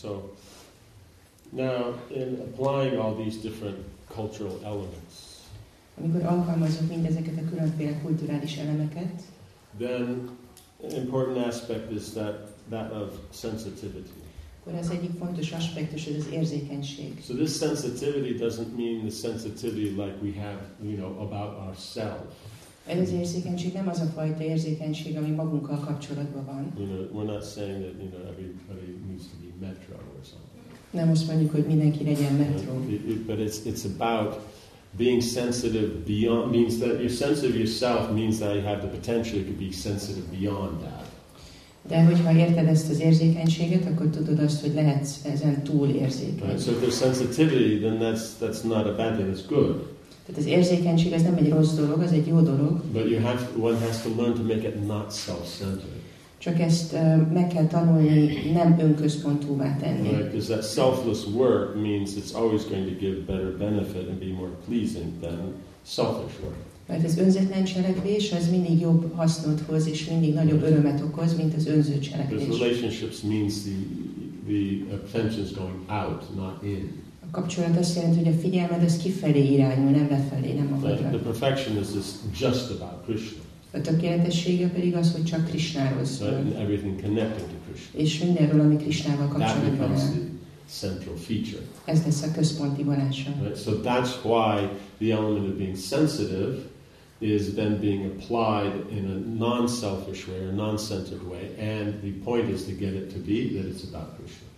so now in Applying all these different cultural elements. Amikor alkalmazok mindezeket a különféle kulturális elemeket, then an important aspect is that that of sensitivity. akkor az egyik fontos aspektus ez az érzékenység. So this sensitivity doesn't mean the sensitivity like we have, you know, about ourselves. Ez az érzékenység nem az a fajta érzékenység, ami magunkkal kapcsolatban van. You know, we're not saying that you know everybody needs to be metro or something. Nem azt mondjuk, hogy mindenki legyen metró. It- it- but it's it's about being sensitive beyond means that you're sensitive yourself means that you have the potential to be sensitive beyond that. De hogyha érted ezt az érzékenységet, akkor tudod azt, hogy lehetsz ezen túl érzékeny. Right? So if there's sensitivity, then that's that's not a bad thing. That's good. Tehát az érzékenység ez nem egy rossz dolog, az egy jó dolog, But you have one has to learn to make it not self-centered. Csak ezt meg kell tanulni nem önközpontúvá tenni. Right? Because that selfless work means it's always going to give better benefit and be more pleasing than selfish work. Mert az önzetlen cselekvés az mindig jobb hasznot hoz, és mindig nagyobb örömet okoz, mint az önző Because cselekvés. relationships means the the attention's going out, not in. A kapcsolat azt jelenti, hogy a figyelmed az kifelé irányul, nem lefelé, nem Right? The magadra. perfectionist is just about Krishna, A tökéletessége pedig az, hogy csak Krisnáról szól. and everything connected to Krishna. És mindenről, ami Krisnával kapcsolatban áll. central feature. Ez lesz a központi vonása. Right? So that's why the element of being sensitive is then being applied in a non-selfish way or non-centered way, and the point is to get it to be that it's about Krishna.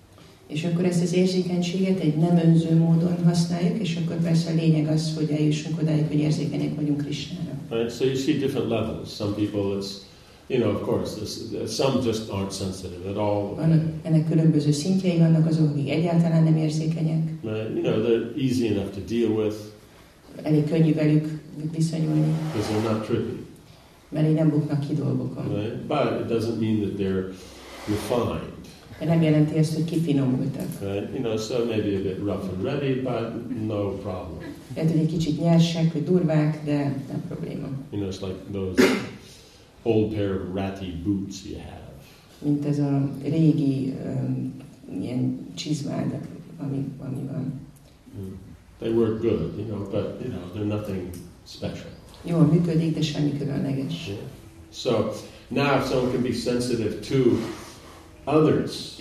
És akkor ezt az érzékenységet egy nem önző módon használjuk, és akkor persze a lényeg az, hogy eljussunk odáig, hogy érzékenyek vagyunk Krisnára. Right? So you see different levels. Some people, it's you know, of course, this, some just aren't sensitive at all. Vannak, ennek különböző szintjei vannak azok, akik egyáltalán nem érzékenyek, Right? You know, they're easy enough to deal with elég könnyű velük viszonyulni, because they're not trippy. mert így nem buknak ki dolgokon. Right? But it doesn't mean that they're refined. De nem jelenti ezt, hogy kifinomultak. Right? You know, so maybe a bit rough and ready, but no problem. Lehet, hogy egy kicsit nyersek, vagy durvák, de nem probléma. You know, it's like those old pair of ratty boots you have. Mint ez a régi um, ilyen csizmád, ami, ami van. Mm. They work good, you know, but you know, they're nothing special. Jól működik, de semmi különleges. Yeah. So now, if someone can be sensitive to others,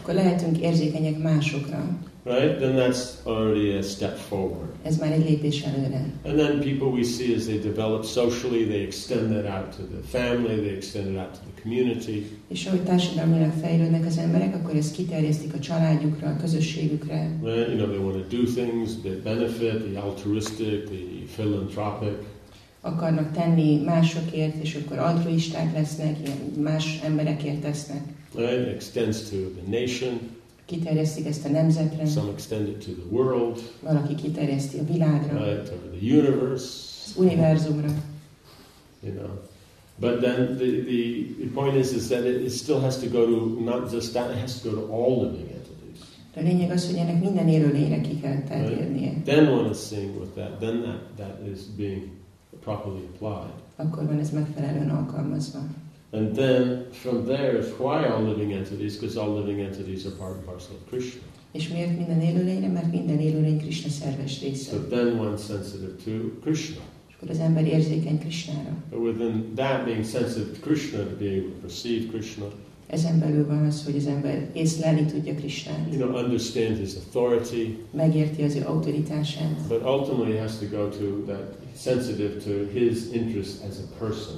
Akkor lehetünk érzékenyek másokra. Right? Then that's already a step forward. Ez már egy lépés előre. And then people we see as they develop socially, they extend that out to the family, they extend it out to the community. És ahogy társadalmilag fejlődnek az emberek, akkor ezt kiterjesztik a családjukra, a közösségükre. Right? You know, they want to do things that benefit the altruistic, the philanthropic. Akarnak tenni másokért, és akkor altruisták lesznek, ilyen más emberekért tesznek. Right? It extends to the nation. Kiterjesztik ezt a nemzetre, Some extend it to the world, valaki kiterjeszti a világra, right? Or the universe. az univerzumra. You know. But then the, the, point is, is that it, it still has to go to not just that; it has to go to all living entities. A lényeg az, hogy ennek minden élőlényre ki kell terjednie. Then one is seeing with that. Then that, that is being properly applied. Akkor van ez megfelelően alkalmazva. And then from there is why all living entities, because all living entities are part and parcel of Krishna. És miért minden élőlényre? Mert minden élőlény Krishna szerves része. So then one's sensitive to Krishna. És akkor az ember érzékeny Krishnára. But within that, being sensitive to Krishna, to be able to perceive Krishna, Ezen belül van az, hogy az ember észlelni tudja Krishnát. you know, understand his authority, Megérti az ő autoritását. but ultimately has to go to that sensitive to his interest as a person.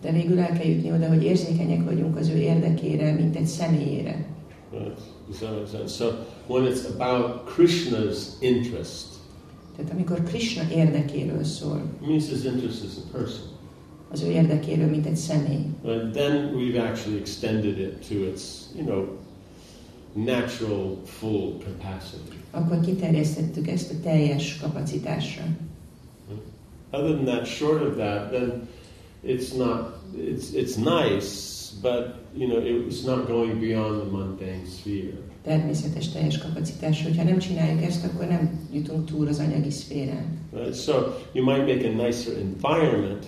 De végül el kell jutni oda, hogy érzékenyek vagyunk az ő érdekére, mint egy személyére. Right? Sense? So when it's about Krishna's interest, Tehát amikor Krishna érdekéről szól, means his interest as a person. az ő érdekéről, mint egy személy, But then we've actually extended it to its, you know, natural full capacity. akkor kiterjesztettük ezt a teljes kapacitásra. Other than that, short of that, then it's not. It's it's nice, but you know, it's not going beyond the mundane sphere. Természetes teljes kapacitás, hogyha nem csináljuk ezt, akkor nem jutunk túl az anyagi szférán. Right? So you might make a nicer environment,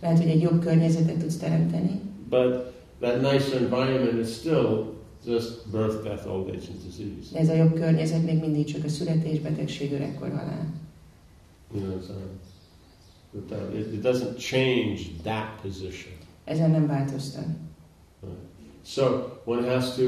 Lehet, hogy egy jobb környezetet tudsz teremteni, but that nicer environment is still just birth, death, old age, and disease. de ez a jobb környezet még mindig csak a születés, betegség, öregkor, halál. You know, so that, that it, it doesn't change that position. Ezen nem változtat. So one has to.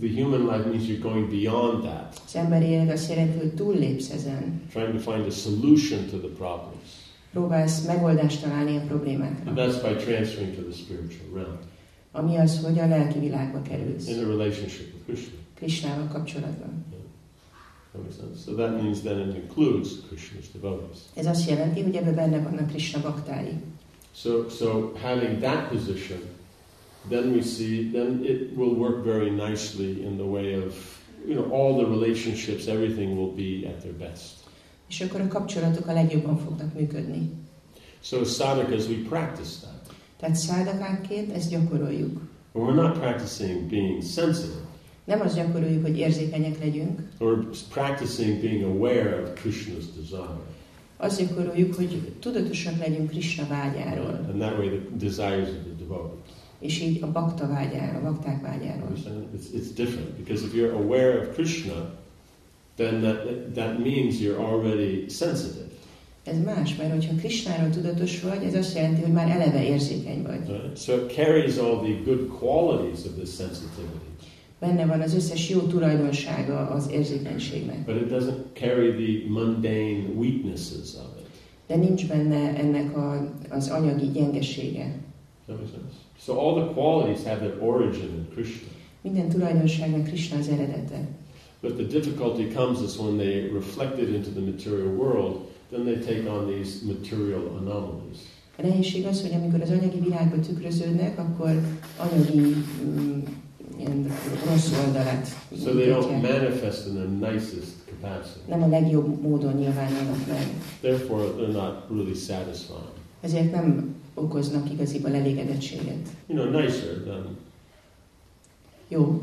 The human life means you're going beyond that, Az emberi élet azt jelenti, hogy túllépsz ezen. trying to find a solution to the problems. Próbálsz megoldást találni a And problémákra. that's by transferring to the spiritual realm Ami az, hogy a lelki világba kerülsz. in a relationship with Krishna. Krisnával kapcsolatban. So that means then it includes Krishna's devotees. Ez azt jelenti, hogy ebben benne vannak Krishna baktái. So, so having that position, then we see, then it will work very nicely in the way of, you know, all the relationships, everything will be at their best. És akkor a kapcsolatok a legjobban fognak működni. So as sadhakas, we practice that. Tehát szádakákként ezt gyakoroljuk. But we're not practicing being sensitive. Nem azt gyakoroljuk, hogy érzékenyek legyünk, We're practicing being aware of Krishna's desire. azt gyakoroljuk, hogy tudatosak legyünk Krishna vágyáról, And that way the desires of the devotees. és így a bakta vágyáról, a bakták vágyáról. It's, it's different because if you're aware of Krishna, then that, that means you're already sensitive. Ez más, mert hogyha Krishnáról tudatos vagy, ez azt jelenti, hogy már eleve érzékeny vagy. Right? So it carries all the good qualities of this sensitivity, Benne van az összes jó tulajdonsága az érzékenységnek. but it doesn't carry the mundane weaknesses of it. De nincs benne ennek a, az anyagi gyengesége. So all the qualities have their origin in Krishna. Minden tulajdonságnak Krishna az eredete. But the difficulty comes is when they reflect it into the material world, then they take on these material anomalies. A nehézség az, hogy amikor az anyagi világba tükröződnek, akkor anyagi mm, ilyen rossz oldalát So they don't manifest in their nicest capacity. nem a legjobb módon nyilvánulnak meg. Therefore, they're not really satisfying. Ezért nem okoznak igaziból elégedettséget. You know, nicer than, Jó,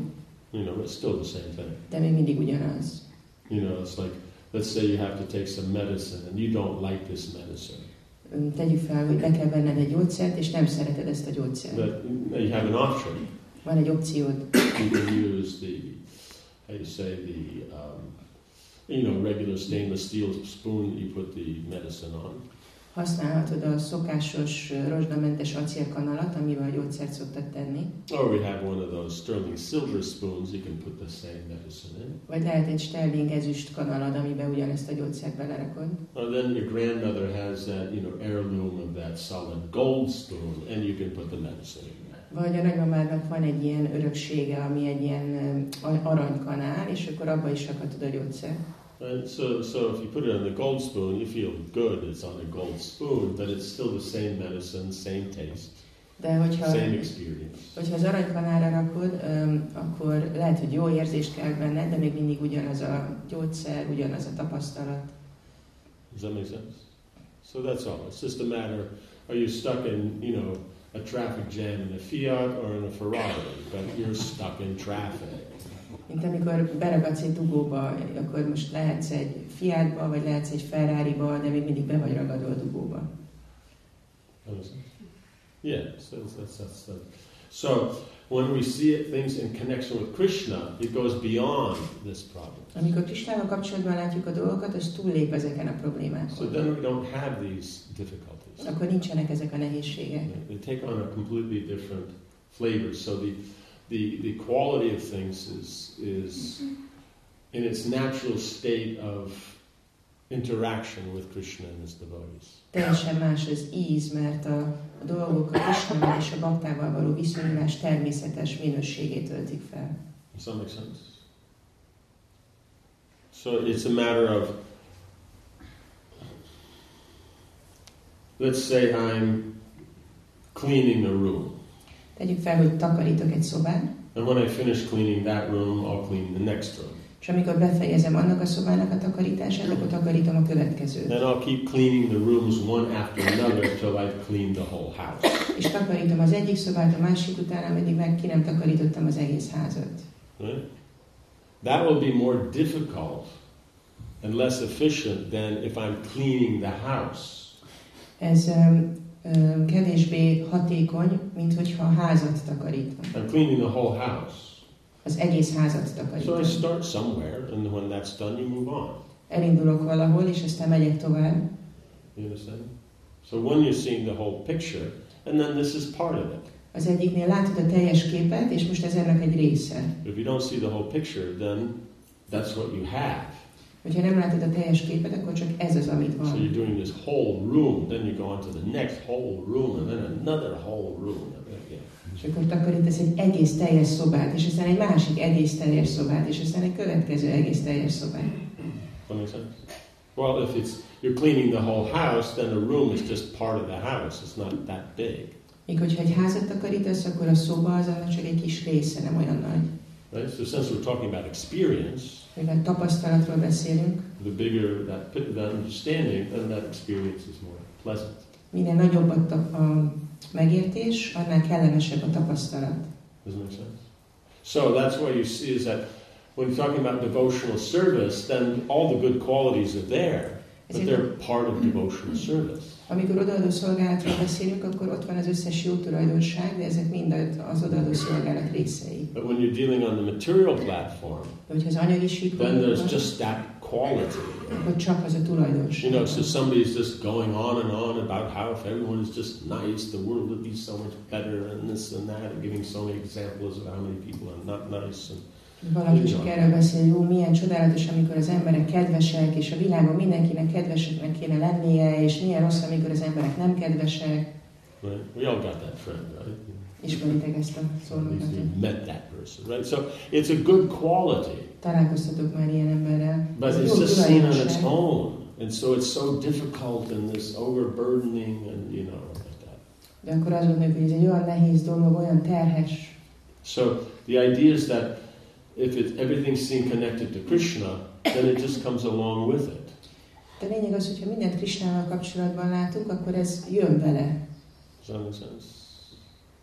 you know, it's still the same thing. de még mindig ugyanaz. You know, it's like, let's say you have to take some medicine and you don't like this medicine. Tegyük fel, hogy be kell venned egy gyógyszert, és nem szereted ezt a gyógyszert. But you have an option. Van egy opciód, You can use the, how you say, the, um, you know, regular stainless steel spoon you put the medicine on. használhatod a szokásos rozsdamentes acélkanalat, amivel a gyógyszert szoktad tenni, Or we have one of those sterling silver spoons, you can put the same medicine in. vagy lehet egy sterling ezüst kanalad, amiben ugyanezt a gyógyszert belerakod. Or then your grandmother has that, you know, heirloom of that solid gold spoon, and you can put the medicine in. Vagy a nagymamádnak van egy ilyen öröksége, ami egy ilyen ö, aranykanál, és akkor abba is rakhatod a gyógyszert. Right? So, so if you put it on the gold spoon, you feel good. It's on a gold spoon, but it's still the same medicine, same taste, De hogyha, same experience. hogyha az aranykanára rakod, öm, akkor lehet, hogy jó érzést kell benne, de még mindig ugyanaz a gyógyszer, ugyanaz a tapasztalat. Does that make sense? So that's all. It's just a matter: are you stuck in, you know, a traffic jam in a Fiat or in a Ferrari? But you're stuck in traffic. Mint amikor beragadsz egy dugóba, akkor most lehetsz egy Fiatba, vagy lehetsz egy Ferrari-ba, de még mindig be vagy ragadva a dugóba. Yeah, so that's, that's, that's the, so when we see it, things in connection with Krishna, it goes beyond this problem. Amikor Krisnával kapcsolatban látjuk a dolgokat, az túllép ezeken a So problémákon. then we don't have these difficulties. Akkor nincsenek ezek a nehézségek. They take on a completely different flavor. So the, the, the quality of things is, is in its natural state of interaction with Krishna and his devotees. Teljesen más az íz, mert a, a dolgok a Krisnával és a baktával való viszonyulás természetes minőségét öltik fel. Does that make sense? So it's a matter of, let's say I'm cleaning a room. Tegyük fel, hogy takarítok egy szobát, And when I finish cleaning that room, I'll clean the next room. És amikor befejezem annak a szobának a takarítását, akkor takarítom a következőt. Then I'll keep cleaning the rooms one after another till I've cleaned the whole house. És takarítom az egyik szobát a másik után, ameddig meg ki nem takarítottam az egész házat. Right? That will be more difficult and less efficient than if I'm cleaning the house. Ez um, kevésbé hatékony, mint hogyha házat takarítom. I'm cleaning the whole house. Az egész házat So takarítom. I start somewhere, and when that's done, you move on. Elindulok valahol, és aztán megyek tovább. You understand? So when you're seeing the whole picture, and then this is part of it. Az egyiknél látod a teljes képet, és most ez ennek egy része. If you don't see the whole picture, then that's what you have. Hogyha nem látod a teljes képet, akkor csak ez az, amit So van. you're doing this whole room, then you go on to the next whole room, and then another whole room. És akkor takarítasz egy egész teljes szobát, és aztán egy másik egész teljes szobát, és aztán egy következő egész teljes szobát. Well, if it's you're cleaning the whole house, then the room is just part of the house. It's not that big, Míg hogyha egy házat takarítasz, akkor a szoba az annak csak egy kis része, nem olyan nagy. right? So since we're talking about experience, Mivel tapasztalatról beszélünk, the bigger that that understanding, then that experience is more pleasant. minél nagyobb a, a megértés, annál kellemesebb a tapasztalat. Does that make sense? So that's what you see is that when you're talking about devotional service, then all the good qualities are there, but they're part of devotional service. Amikor odaadó szolgálatról beszélünk, akkor ott van az összes jó tulajdonság, de ezek mind az odaadó szolgálat részei. But when you're dealing on the material platform, then there's just that quality. akkor csak az a tulajdonság. You know, so somebody's just going on and on about how if everyone is just nice, the world would be so much better, and this and that, and giving so many examples of how many people are not nice. And Valaki csak erről beszél, jó, milyen csodálatos, amikor az emberek kedvesek, és a világon mindenkinek kedveseknek kéne lennie, és milyen rossz, amikor az emberek nem kedvesek. right? We all got that friend, right? Ismeritek ezt a At least szolnokat. we met that person, right? So it's a good quality, Találkoztatok már ilyen emberrel. but it's just seen on its own, and so it's so difficult and this overburdening, and you know, like that. De akkor azt gondoljuk, hogy ez egy olyan nehéz dolog, olyan terhes. So the idea is that if it, everything's seen connected to Krishna, then it just comes along with it. De lényeg az, hogyha mindent Krisnával kapcsolatban látunk, akkor ez jön vele. Does that make sense?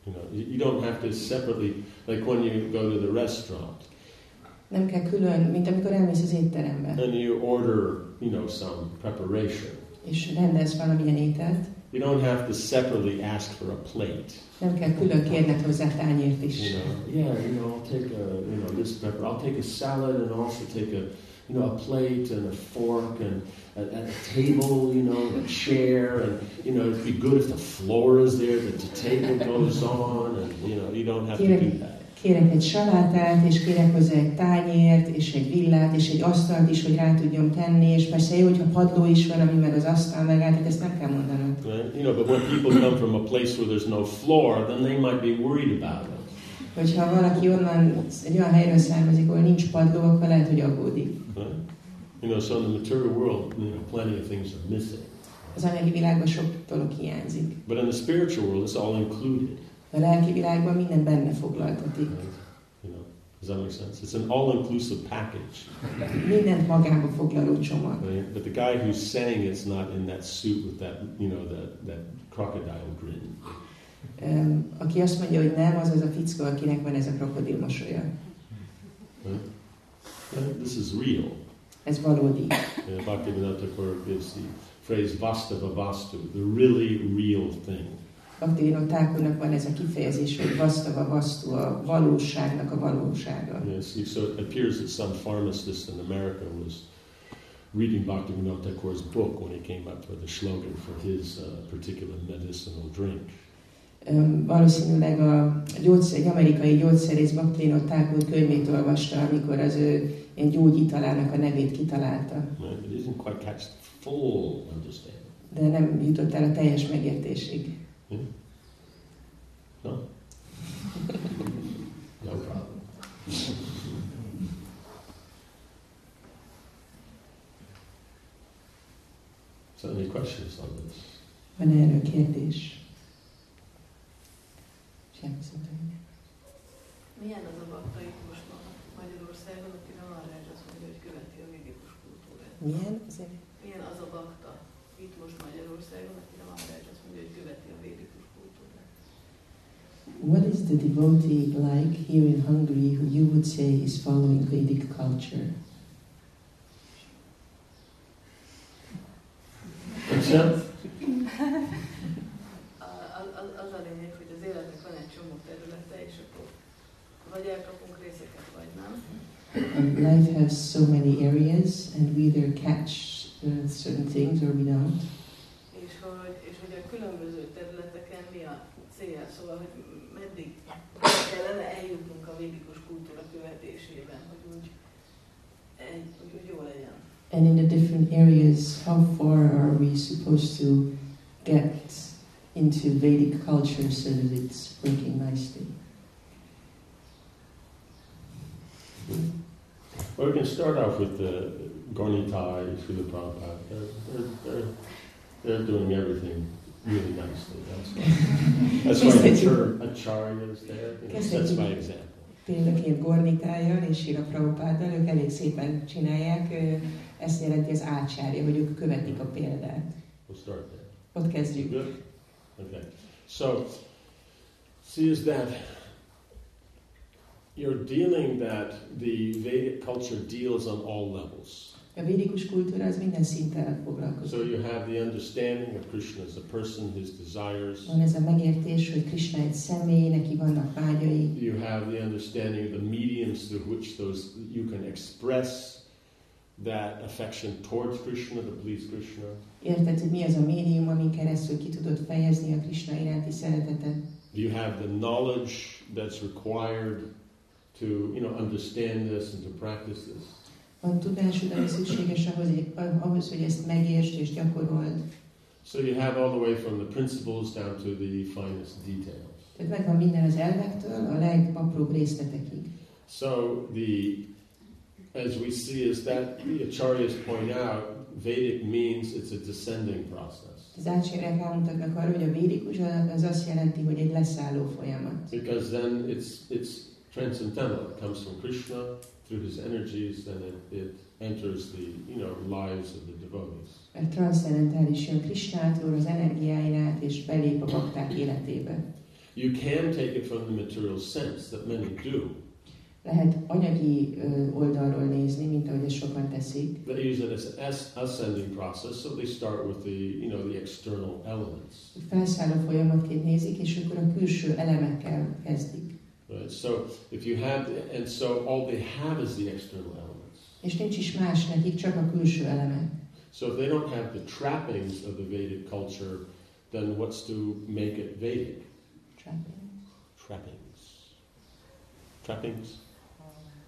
You know, you, you don't have to separately, like when you go to the restaurant Nem kell külön, mint amikor elmész az étterembe, and you order, you know, some preparation. és rendelsz valamilyen ételt, You don't have to separately ask for a plate. nem kell külön kérned hozzá tányért is. You know, yeah, you know, I'll take a, you know, this pepper. I'll take a salad and also take a, you know, a plate and a fork and a, a table, you know, a chair, and you know, it'd be good if the floor is there, that the table goes on, and you know, you don't have to do that. Kérek egy salátát, és kérek hozzá egy tányért, és egy villát, és egy asztalt is, hogy rá tudjam tenni, és persze jó, hogyha padló is van, ami meg az asztal megáll, tehát ezt nem kell mondanom. Right? You know, but when people come from a place where there's no floor, then they might be worried about it. Hogyha valaki onnan egy olyan helyről származik, ahol ninch padló, akkor lehet, hogy aggódik. Right? You know, so in the material world, you know, plenty of things are missing. Az anyagi világban sok dolog hiányzik. But in the spiritual world, it's all included. A lelki világban minden benne foglaltatik. Right? You know, does that make sense? It's an all-inclusive package. Mindent magába foglaló csomag. Right? But the guy who's saying it's not in that suit with that, you know, that, that crocodile grin. Aki azt mondja, hogy nem, az az a fickó, akinek van ez a krokodil mosolya. Right? This is real. Ez valódi. Know, Bhaktivinoda Thakur gives the phrase vastava vastu, the really real thing. Baktivino Thakurnak van ez a kifejezés, hogy vasztava vasztu, a valóságnak a valósága. Yes, so it appears that some pharmacist in America was reading Bhaktivinoda Thakur's book when he came up with a slogan for his uh, particular medicinal drink. Öm, Valószínűleg a gyógyszer, egy amerikai gyógyszerész Baktivino Thakur könyvét olvasta, amikor az ő ilyen gyógyitalának a nevét kitalálta. The. De nem jutott el a teljes megértésig. No? no problem. So any questions on this? Van erről kérdés? Semmi szóval. Milyen az a bakta itt most ma Magyarországon, aki nem arra ez az követi a védikus kultúrát. Milyen? Azért Milyen az a bakta itt most Magyarországon, What is the devotee like here in Hungary who you would say is following Vedic culture? Except, A- a- Az, az a lényeg, hogy az életnek van egy csomó területe, és akkor vagy elkapunk részeket, vagy nem. And life has so many areas, and we either catch uh, certain things or we don't. És hogy, és hogy a különböző területeken mi a cél, szóval, hogy meddig kellene eljutnunk a védikus kultúra követésében, hogy úgy, egy, hogy úgy jó legyen. And in the different areas, how far are we supposed to get into Vedic culture so that it's working nicely? well, we can start off with the Gornitai, Srila Prabhupada. They're, they're, they're, they're doing everything really nicely. That's why, that's why the term acharya is there. That's my example. Példaként Gornitájjal és Sira Prabhupáddal, ők elég szépen csinálják, ezt jelenti az ácsárja, hogy ők követik a példát. We'll start there. Ott kezdjük. Good? Okay. So, see, is that you're dealing that the Vedic culture deals on all levels. A védikus kultúra az minden szinten foglalkozik. So you have the understanding of Krishna as a person, his desires. Van ez a megértés, hogy Krishna egy személy, neki vannak vágyai, You have the understanding of the mediums through which those you can express that affection towards Krishna, to please Krishna. Érted, hogy mi az a médium, amin keresztül ki tudod fejezni a Krishna iránti szeretetet. You have the knowledge that's required to, you know, understand this and to practice this. Van tudásod, ami szükséges ahhoz, ahhoz, hogy ezt megértsd és gyakorold. So you have all the way from the principles down to the finest details. Tehát megvan minden az elvektől a legapróbb részletekig. So the, as we see, is that the acharyas point out, Vedic means it's a descending process Az átsérek rámutatnak arra, hogy a védikus az azt jelenti, hogy egy leszálló folyamat. because then it's it's transcendental. It comes from Krishna through his energies, and it, it enters the you know lives of the devotees. Mert transzcendentális jön Krishnától, az energiáin át, és belép a bakták életébe. You can take it from the material sense that many do. Lehet anyagi oldalról nézni, mint ahogy ezt sokan teszik. They use it as an ascending process, so they start with the you know the external elements. Felszálló folyamatként nézik, és akkor a külső elemekkel kezdik. Right? So if you have, and so all they have is the external elements. És nincs is más nekik, csak a külső elemek. So if they don't have the trappings of the Vedic culture, then what's to make it Vedic? Trappings. Trappings.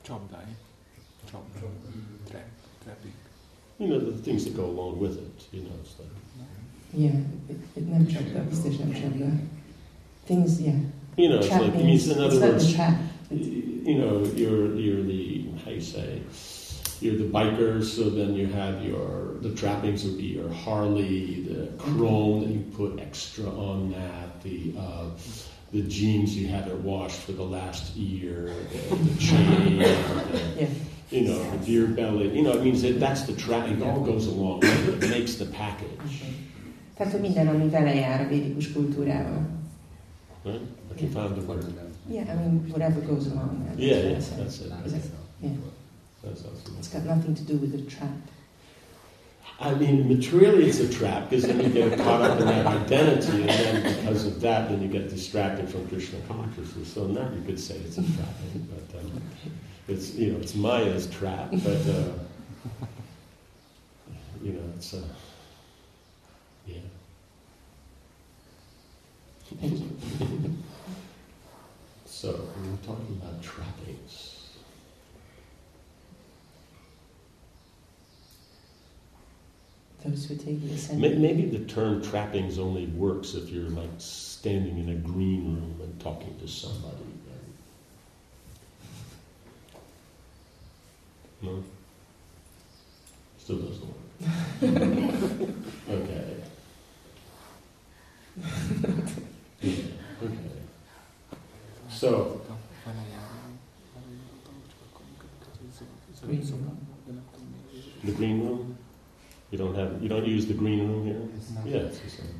Csapdány. Csapda. Trap. Trapping. You know the things that go along with it. You know, it's like Yeah, it, it nem csapda, biztos nem csapda. Things, yeah. You know, it's like it means in other words, you know, you're you're the how you say, you're the biker. So then you have your the trappings would be your Harley, the chrome that you put extra on that, the uh, the jeans you have it washed for the last year, the, the chain, the, Yeah. you know, the deer belly. You know, it means that that's the trap. It all goes along. with It It makes the package. Tehát, hogy minden, ami vele jár a védikus kultúrával. Right? Like you found the. Yeah, I mean, whatever goes along. That's Yeah, yeah, said. that's it. Is it- Yeah. That's awesome. It's got nothing to do with the trap. I mean, materially it's a trap because then you get caught up in that identity, and then because of that, then you get distracted from Krishna consciousness. So now you could say it's a trap, but um, it's you know it's Maya's trap, but uh, you know it's uh, yeah. Thank you. So we were talking about trappings. Those who take the ascendant. Maybe the term trappings only works if you're like standing in a green room and talking to somebody. No? Still doesn't work. okay. Yeah, okay. So, Van egy ilyen- van egy ilyen dolog, csak akkor, amikor az- az- az- az- Green az- room. de nem You don't use the green room here? Nem. Yeah, it's the same.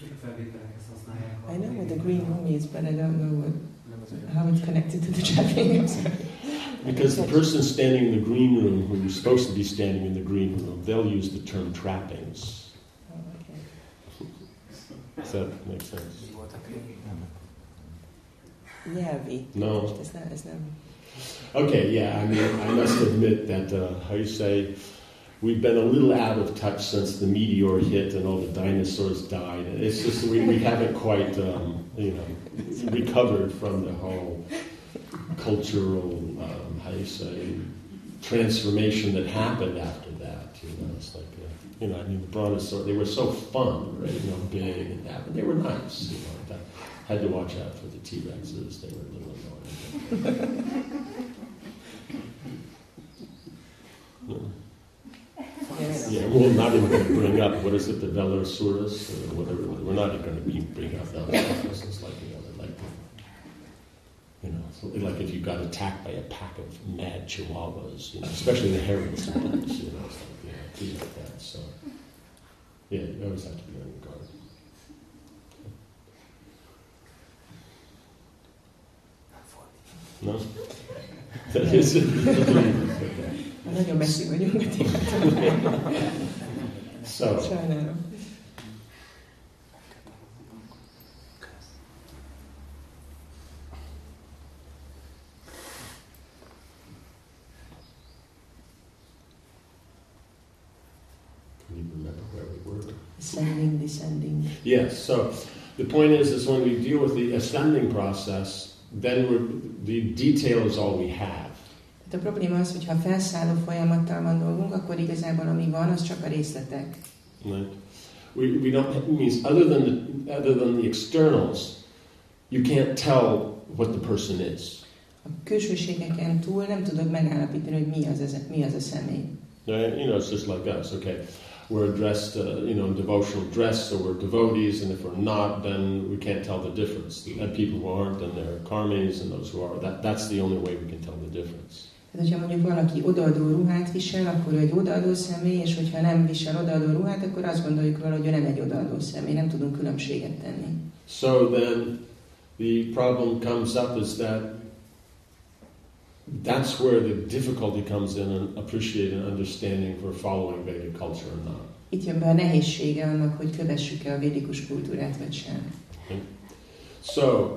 Csak a felvételekhez használják. a- I know what the green room is, but I don't know what, Nem az egy- how it's connected to the trapping. I'm sorry. Because the person standing in the green room, who is supposed to be standing in the green room, they'll use the term trappings. Oh, okay. Does that make sense? Mi volt a kring? Nem. Nyelvi. No. Most ez nem, ez nem. Okay, yeah, I mean, I must admit that, uh, how you say, we've been a little out of touch since the meteor hit and all the dinosaurs died. It's just we, we haven't quite, um, you know, recovered from the whole cultural, um, how you say, transformation that happened after that. You know, it's like, uh, you know, I mean, the brontosaur, they were so fun, right? You know, big and that, but they were nice. You know, that, had to watch out for the T Rexes; they were a little annoying. No. Yeah, Yeah, we're not even going to bring up what is it, the Velosaurus or whatever. We're not even going to be bring up Velosaurus. It's like you know, like you know, like if you got attacked by a pack of mad chihuahuas, you know, especially the hairless ones, you know, it's like you know, things like that. So yeah, you always have to be on your guard. No, that is. Nagyon messzi vagyunk a. So. Sajnálom. Can you remember where we were? Ascending, descending. Yes. So the point is, is when we deal with the ascending process, then we're, the detail is all we have. Hát a probléma az, hogy ha felszálló folyamattal van dolgunk, akkor igazából ami van, az csak a részletek. Right? We, we don't it means other than the, other than the externals, you can't tell what the person is. A külsőségeken túl nem tudod megállapítani, hogy mi az, ez, mi az a személy. Right? You know, it's just like us. Okay, we're dressed, uh, you know, in devotional dress, so we're devotees, and if we're not, then we can't tell the difference. And people who aren't, then they're karmis, and those who are. That, that's the only way we can tell the difference. Tehát, hogyha mondjuk valaki odaadó ruhát visel, akkor ő egy odaadó személy, és hogyha nem visel odaadó ruhát, akkor azt gondoljuk róla, hogy ő nem egy odaadó személy, nem tudunk különbséget tenni. So then the problem comes up is that that's where the difficulty comes in in appreciating and understanding we're following Vedic culture or not. Itt jön be a nehézsége annak, hogy kövessük-e a védikus kultúrát, vagy sem. So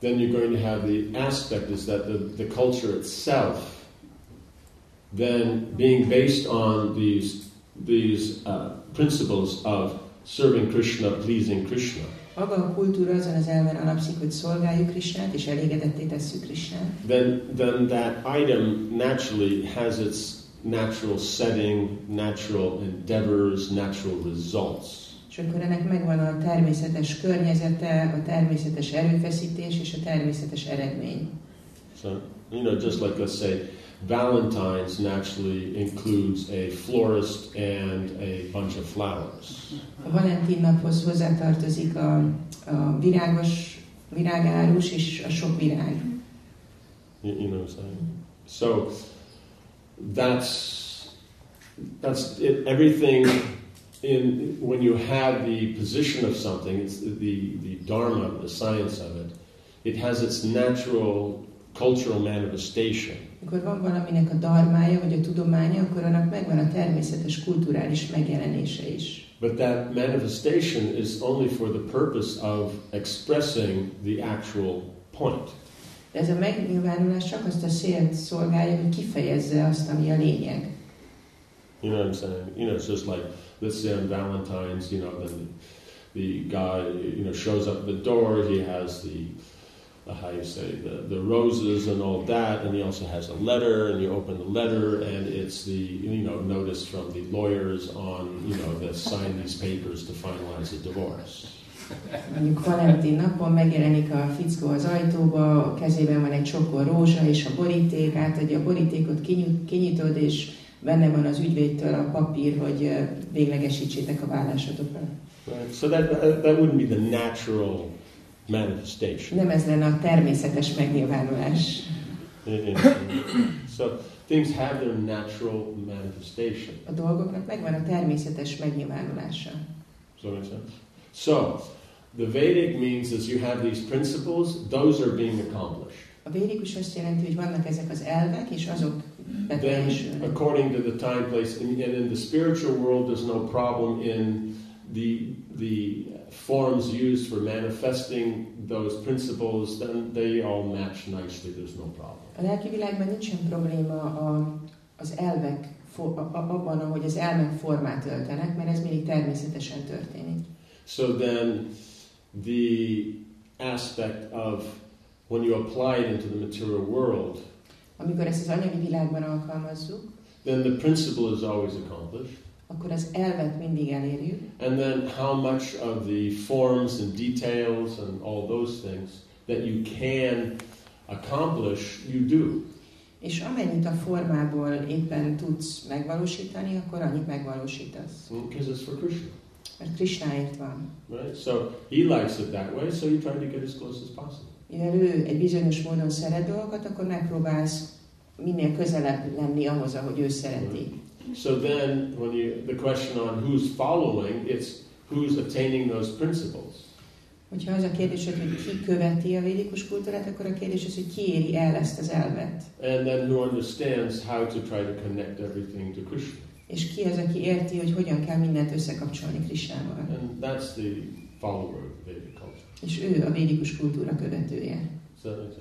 then you're going to have the aspect is that the, the culture itself, then being based on these, these uh, principles of serving Krishna, pleasing Krishna, Maga a kultúra azon az elven alapszik, hogy szolgáljuk Krisnát, és elégedetté tesszük Krisnát. then, then that item naturally has its natural setting, natural endeavors, natural results. És akkor ennek megvan a természetes környezete, a természetes erőfeszítés és a természetes eredmény. So, you know, just like let's say Valentine's naturally includes a florist and a bunch of flowers. A Valentin naphoz hozzátartozik a, a virágos, virágárus és a sok virág. You, you know what I'm saying? So that's that's it, everything. In when you have the position of something, it's the the dharma, the science of it. It has its natural cultural manifestation. Amikor van valaminek a darmája, vagy a tudománya, akkor annak megvan a természetes kulturális megjelenése is. But that manifestation is only for the purpose of expressing the actual point. De ez a megnyilvánulás csak azt a célt szolgálja, hogy kifejezze azt, ami a lényeg. You know what I'm saying? You know, it's just like say on Valentine's, you know, then the, the guy, you know, shows up at the door. He has the, how you say, the, the roses and all that, and he also has a letter. And you open the letter, and it's the, you know, notice from the lawyers on, you know, that sign these papers to finalize the divorce. Mondjuk Valentin napon megjelenik a fickó az ajtóba, a kezében van egy csokor rózsa és a boríték, átadja a borítékot, kinyit, kinyitod, és benne van az ügyvédtől a papír, hogy véglegesítsétek a vállásotokat. Right? So that, that wouldn't be the natural manifestation. Nem ez lenne a természetes megnyilvánulás. So things have their natural manifestation. A dolgoknak megvan a természetes megnyilvánulása. Does that make sense? So, the Vedic means is you have these principles, those are being accomplished. A védikus azt jelenti, hogy vannak ezek az elvek, és azok Then, according to the time, place, and, and in the spiritual world, there's no problem in the the forms used for manifesting those principles. Then they all match nicely. There's no problem. A lelki világban nincsen probléma a, az elvek, fo- a- a- abban, ahogy az elmek formát öltenek, mert ez mindig természetesen történik. So then, the aspect of when you apply it into the material world, Amikor ezt az anyagi világban alkalmazzuk, then the principle is always accomplished. akkor az elvet mindig elérjük, And then how much of the forms and details and all those things that you can accomplish, you do. és amennyit a formából éppen tudsz megvalósítani, akkor annyit megvalósítasz. Because it's for Krishna, Mert Krisnáért van. right? So he likes it that way, so you try to get as close as possible. Mivel ő egy bizonyos módon szeret dolgokat, akkor megpróbálsz minél közelebb lenni ahhoz, ahogy ő szereti. So then, when you the question on who's following, it's who's attaining those principles. Hogyha az a kérdés, hogy ki követi a védikus kultúrát, akkor a kérdés az, hogy ki éri el ezt az elvet. And then who understands how to try to connect everything to Krishna. És ki az, aki érti, hogy hogyan kell mindent összekapcsolni Krisnával. And that's the follower of Vedic. És ő a védikus kultúra követője. Sense?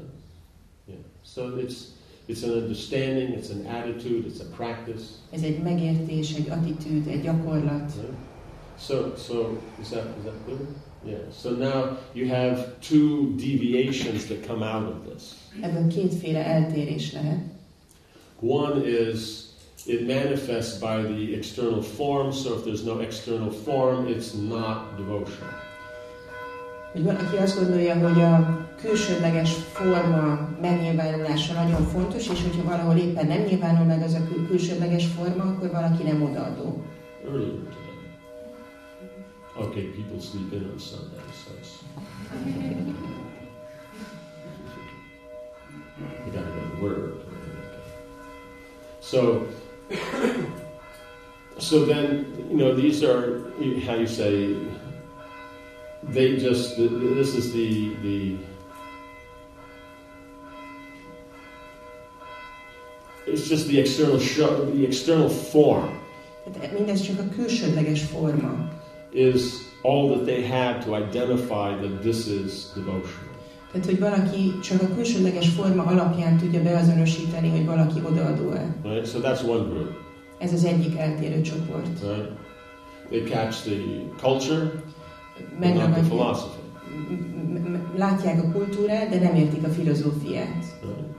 Yeah. So it's it's an understanding, it's an attitude, it's a practice. Ez egy megértés, egy attitűd, egy gyakorlat. Right? So so is that is that clear? Yeah. So now you have two deviations that come out of this. Ebből kétféle eltérés lehet. One is it manifests by the external form, so if there's no external form, it's not devotion. Hogy van, aki azt gondolja, hogy a külsődleges forma megnyilvánulása nagyon fontos, és hogyha valahol éppen nem nyilvánul meg az a kül- külsődleges forma, akkor valaki nem odaadó. Okay, people sleep in on Sunday, it's, you gotta go to work. So, so then, you know, these are, how you say, they just, this is the, the, it's just the external show, the external form. Mindez csak a külsődleges forma. is all that they have to identify that this is devotional. Tehát, hogy valaki csak a külsődleges forma alapján tudja beazonosítani, hogy valaki odaadó-e. Right? So that's one group. Ez az egyik eltérő csoport. Right? They catch the culture, but not the Megragadják, látják a kultúrát, de nem értik a filozófiát. Right?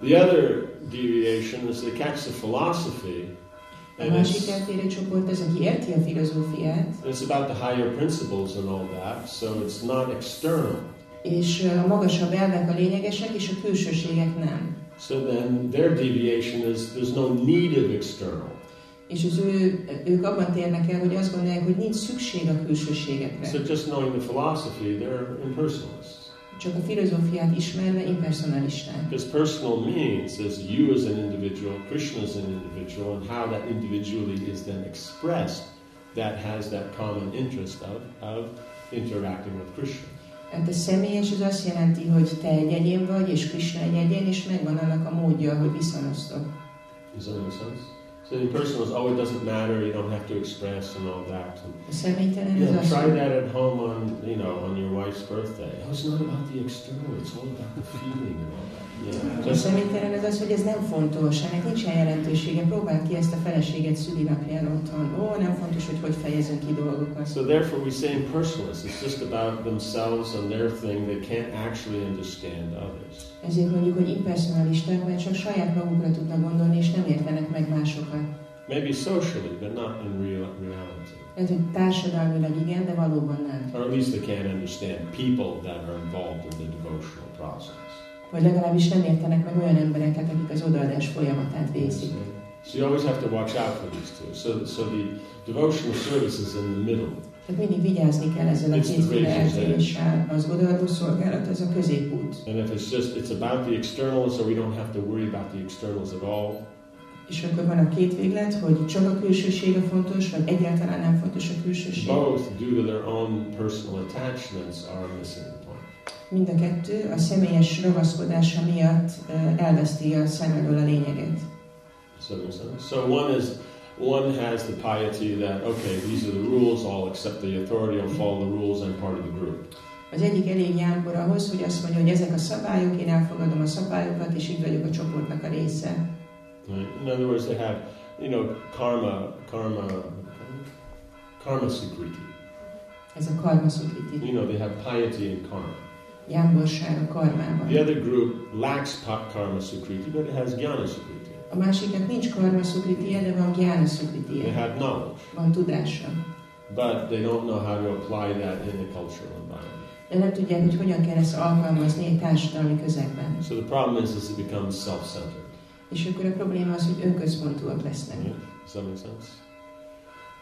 The other deviation is they catch the philosophy, and it's, it's about the higher principles and all that, so it's not external. és a magasabb elvek a lényegesek, és a külsőségek nem. So then their deviation is there's no need of external. És az ő, ők abban térnek el, hogy azt gondolják, hogy nincs szükség a külsőségekre. So just knowing the philosophy, they're impersonalists. Csak a filozófiát ismerve impersonalisták. Because personal means is you as an individual, Krishna as an individual, and how that individually is then expressed that has that common interest of, of interacting with Krishna. Hát a személyes az azt jelenti, hogy te egy egyén vagy, és Krishna egy egyén, és megvan annak a módja, hogy viszonoztok. Does that make sense? So person was, oh, it doesn't matter, you don't have to express and all that. And, A személytelen yeah, try that at home on, you know, on your wife's birthday. Oh, it's not about the external, it's all about the feeling and all that. A just személytelen az hogy ez nem fontos, ennek nincsen jelentősége. Próbáld ki ezt a feleséget szülinapján otthon. Ó, nem fontos, hogy hogy fejezünk ki dolgokat. So therefore, we say impersonalists. It's just about themselves and their thing. They can't actually understand others. Ezért mondjuk, hogy impersonalisták, mert csak saját magukra tudnak gondolni, és nem értenek meg másokat. Maybe socially, but not in real reality. Ez, hogy társadalmilag igen, de valóban nem. Or at least they can't understand people that are involved in the devotional process. Vagy legalábbis nem értenek meg olyan embereket, akik az odaadás folyamatát végzik. So you always have to watch out for these two. So, so the devotional service is in the middle. Tehát mindig vigyázni kell ezzel a kétféle eltéréssel. Az odaadó szolgálat, az a középút. And if it's just it's about the externals, so we don't have to worry about the externals at all. És akkor van a két véglet, hogy csak a külsőség a fontos, vagy egyáltalán nem fontos a külsőség. Both, due to their own personal attachments, are missing. Mind a kettő a személyes ragaszkodása miatt elveszti a szem elől a make sense? So one is one has the piety that okay, these are the rules. I'll accept the authority. I'll follow the rules. I'm part of the group. Az egyik elég jámbor ahhoz, hogy azt mondja, hogy ezek a szabályok, én elfogadom a szabályokat, és így vagyok a csoportnak a része. Right? In other words, they have you know karma, karma, karma sukriti. Ez a karma szukriti. You know they have piety and karma. Jámborság karmában. The other group lacks karma sukriti, but it has jnana sukriti. A másiknak nincs karma szukritiye, de van gyána They szukritiye. have knowledge, Van tudása. but they don't know how to apply that in a cultural environment. De nem tudják, hogy hogyan kell ezt alkalmazni egy társadalmi közegben. So the problem is, is it becomes self-centered. És akkor a probléma az, hogy önközpontúak lesznek. Right? Does that make sense?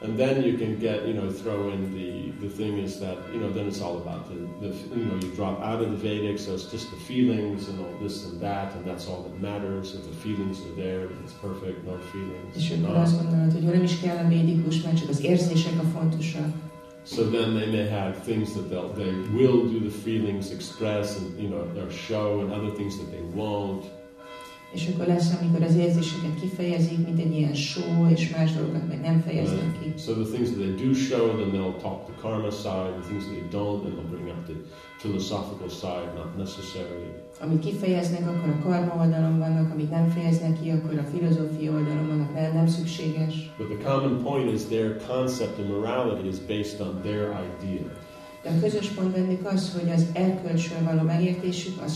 And then you can get, you know, throw in the the thing is that you know then it's all about the, the you know you drop out of the Vedic, so it's just the feelings and all this and that, and that's all that matters. If the feelings are there, it's perfect. No feelings. És akkor no. azt gondolod, hogy nem is kell a védikus, mert csak az érzések a fontosak. So then they may have things that they'll they will do the feelings express and you know their show and other things that they won't. És akkor lesz, amikor az érzéseket kifejezik, mint egy ilyen show, és más dolgokat meg nem fejeznek ki. So the things that they do show, then they'll talk the karma side. The things that they don't, then they'll bring up the philosophical side, not necessary. Amit kifejeznek, akkor a karma oldalon vannak, amit nem fejeznek ki, akkor a filozófia oldalon vannak, nem, nem szükséges. But the common point is their concept of morality is based on their idea. De a közös pont bennük az, hogy az erkölcsről való megértésük az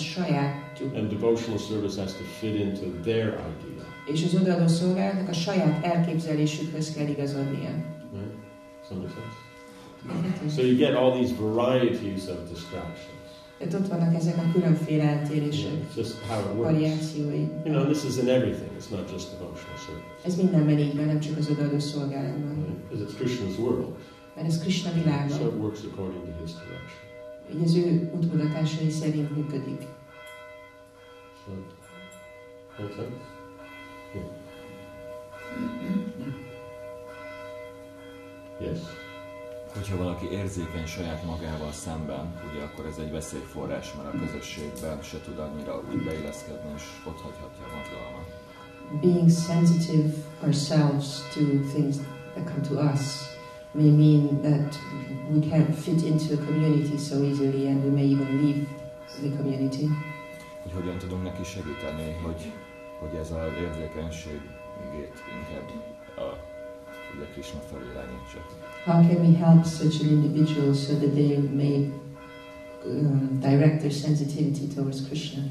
sajátjuk. And devotional service has to fit into their idea. És az odaadó szolgálatnak a saját elképzelésükhöz kell igazodnia. Right? Make sense? So you get all these varieties of distractions. Tehát ott vannak ezek a különféle eltérések, know, it's just how it works. variációi. You know, this is in everything. It's not just devotional service. Ez mindenben így van, nem csak az odaadó szolgálatban. Because it's Krishna's world. Mert ez Krishna So világa. it works according to his direction. Így az ő útmutatásai szerint működik. So, make sense? Yeah. Yes. Hogyha valaki érzékeny saját magával szemben, ugye akkor ez egy veszélyforrás, mert a közösségben se tud annyira úgy beilleszkedni, és ott hagyhatja a mozgalmat. Being sensitive ourselves to things that come to us may mean that we can't fit into a community so easily and we may even leave the community. Hogy hogyan tudunk neki segíteni, hogy, hogy ez az érzékenységét inkább a, ugye Krishna felé irányítsa. How can we help such an individual so that they may um, direct their sensitivity towards Krishna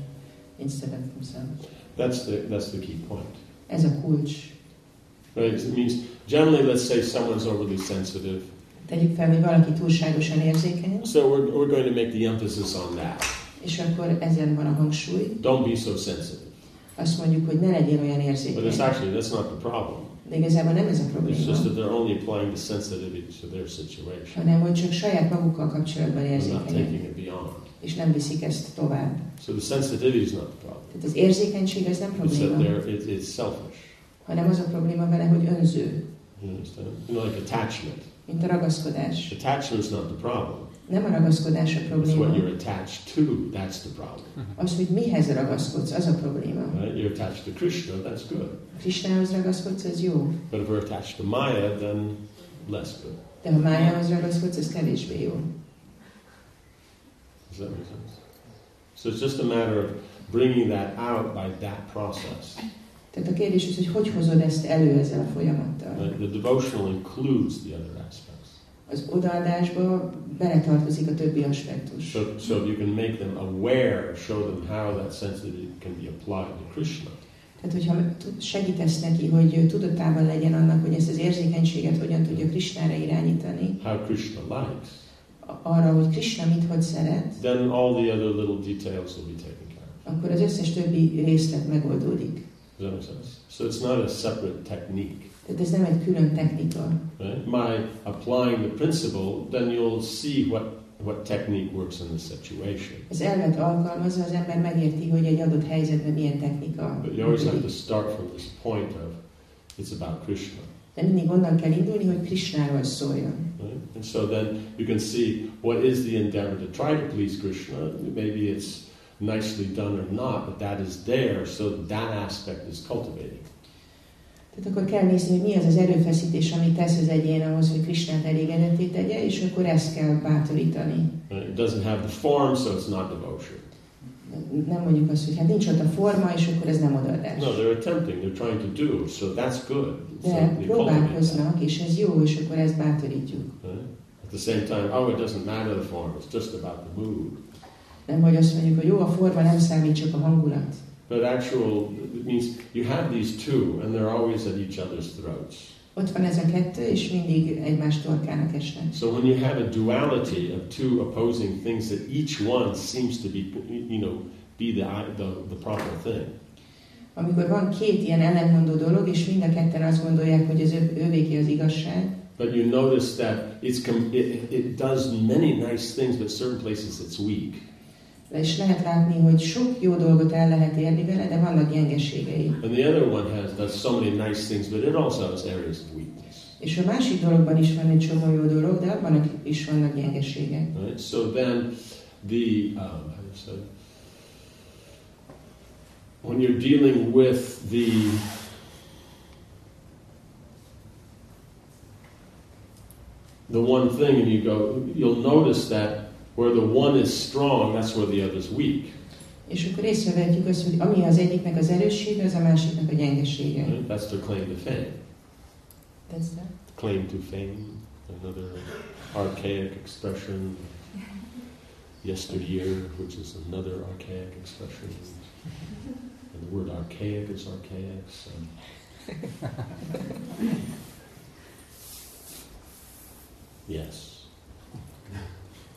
instead of themselves? That's the that's the key point. Ez a kulcs. Right? It means generally, let's say someone's overly sensitive. Tegyük fel, hogy valaki túlságosan érzékeny, So we're, we're going to make the emphasis on that. És akkor ezen van a hangsúly. Don't be so sensitive. Azt mondjuk, hogy ne legyél olyan But it's érzékeny. actually that's not the problem. De igazából nem ez a It's probléma, just that they're only applying the sensitivity to their situation. hanem hogy csak saját magukkal kapcsolatban érzékenyek, és nem viszik ezt tovább. So the sensitivity is not the problem. Tehát az érzékenység ez nem It's probléma, they're it, it's selfish. hanem az a probléma vele, hogy önző, You know, like attachment. mint a ragaszkodás. Attachment's not the problem. Nem a ragaszkodás a It's probléma, what you're attached to. That's the problem. az, hogy mihez ragaszkodsz, az a probléma. Right? You're attached to Krishna. That's good. Krisnához ragaszkodsz, ez jó, But if we're attached to Maya, then less good. de ha májához ragaszkodsz, ez kevésbé jó. Does that make sense? So it's just a matter of bringing that out by that process. Tehát a kérdés az, hogy hogy hozod ezt elő ezzel a folyamattal. Right? The devotional includes the other aspects. Az odaadásba beletartozik a többi aspektus. So, so you can make them aware, show them how that sensitivity can be applied to Krishna. Tehát, hogyha segítesz neki, hogy tudatában legyen annak, hogy ezt az érzékenységet hogyan tudja Krisnára irányítani, how Krishna likes, arra, hogy Krishna mit hogy szeret, then all the other little details will be taken care of. akkor az összes többi részlet megoldódik. Does that make sense? So it's not a separate technique. Tehát ez nem egy külön technika. Right? My applying the principle, then you'll see what, what technique works in the situation. Az elvet alkalmazza, az ember megérti, hogy egy adott helyzetben milyen technika But you always have to start from this point of it's about Krishna. De mindig onnan kell indulni, hogy Krishnáról szóljon. Right? And so then you can see what is the endeavor to try to please Krishna. Maybe it's nicely done or not, but that is there, so that aspect is cultivating. Tehát akkor kell nézni, hogy mi az az erőfeszítés, amit tesz az egyén ahhoz, hogy Krishnát elégedetté tegye, és akkor ezt kell bátorítani. It doesn't have the form, so it's not devotion. Nem mondjuk azt, hogy hát nincs ott a forma, és akkor ez nem odaadás. No, they're attempting, they're trying to do, so that's good. So De próbálkoznak, és ez jó, és akkor ezt bátorítjuk. At the same time, oh, it doesn't matter the form, it's just about the mood. Nem, hogy azt mondjuk, hogy jó, a forma nem számít, csak a hangulat. But actual, it means you have these two, and they're always at each other's throats. Ott van ez a kettő, és mindig egymás torkának esnek. So when you have a duality of two opposing things, that each one seems to be, you know, be the, the, the proper thing. Amikor van két ilyen dolog, és mind a ketten azt gondolják, hogy az ő, ővéki az igazság, But you notice that it's com- it, it does many nice things, but certain places it's weak. És lehet látni, hogy sok jó dolgot el lehet érni vele, de vannak gyengeségei. And the other one has does so many nice things, but it also has areas of weakness. És a másik dologban is van egy csomó jó dolog, de abban is vannak gyengeségek. Right? So then the um, say? When you're dealing with the the one thing, and you go, you'll notice that where the one is strong, that's where the other is weak. És akkor észrevehetjük azt, hogy ami az egyiknek az erőssége, az a másiknak a gyengesége. Right? That's their claim to fame. That's that. Claim to fame, another archaic expression. Yesteryear, which is another archaic expression. And the word archaic is archaic. So. yes.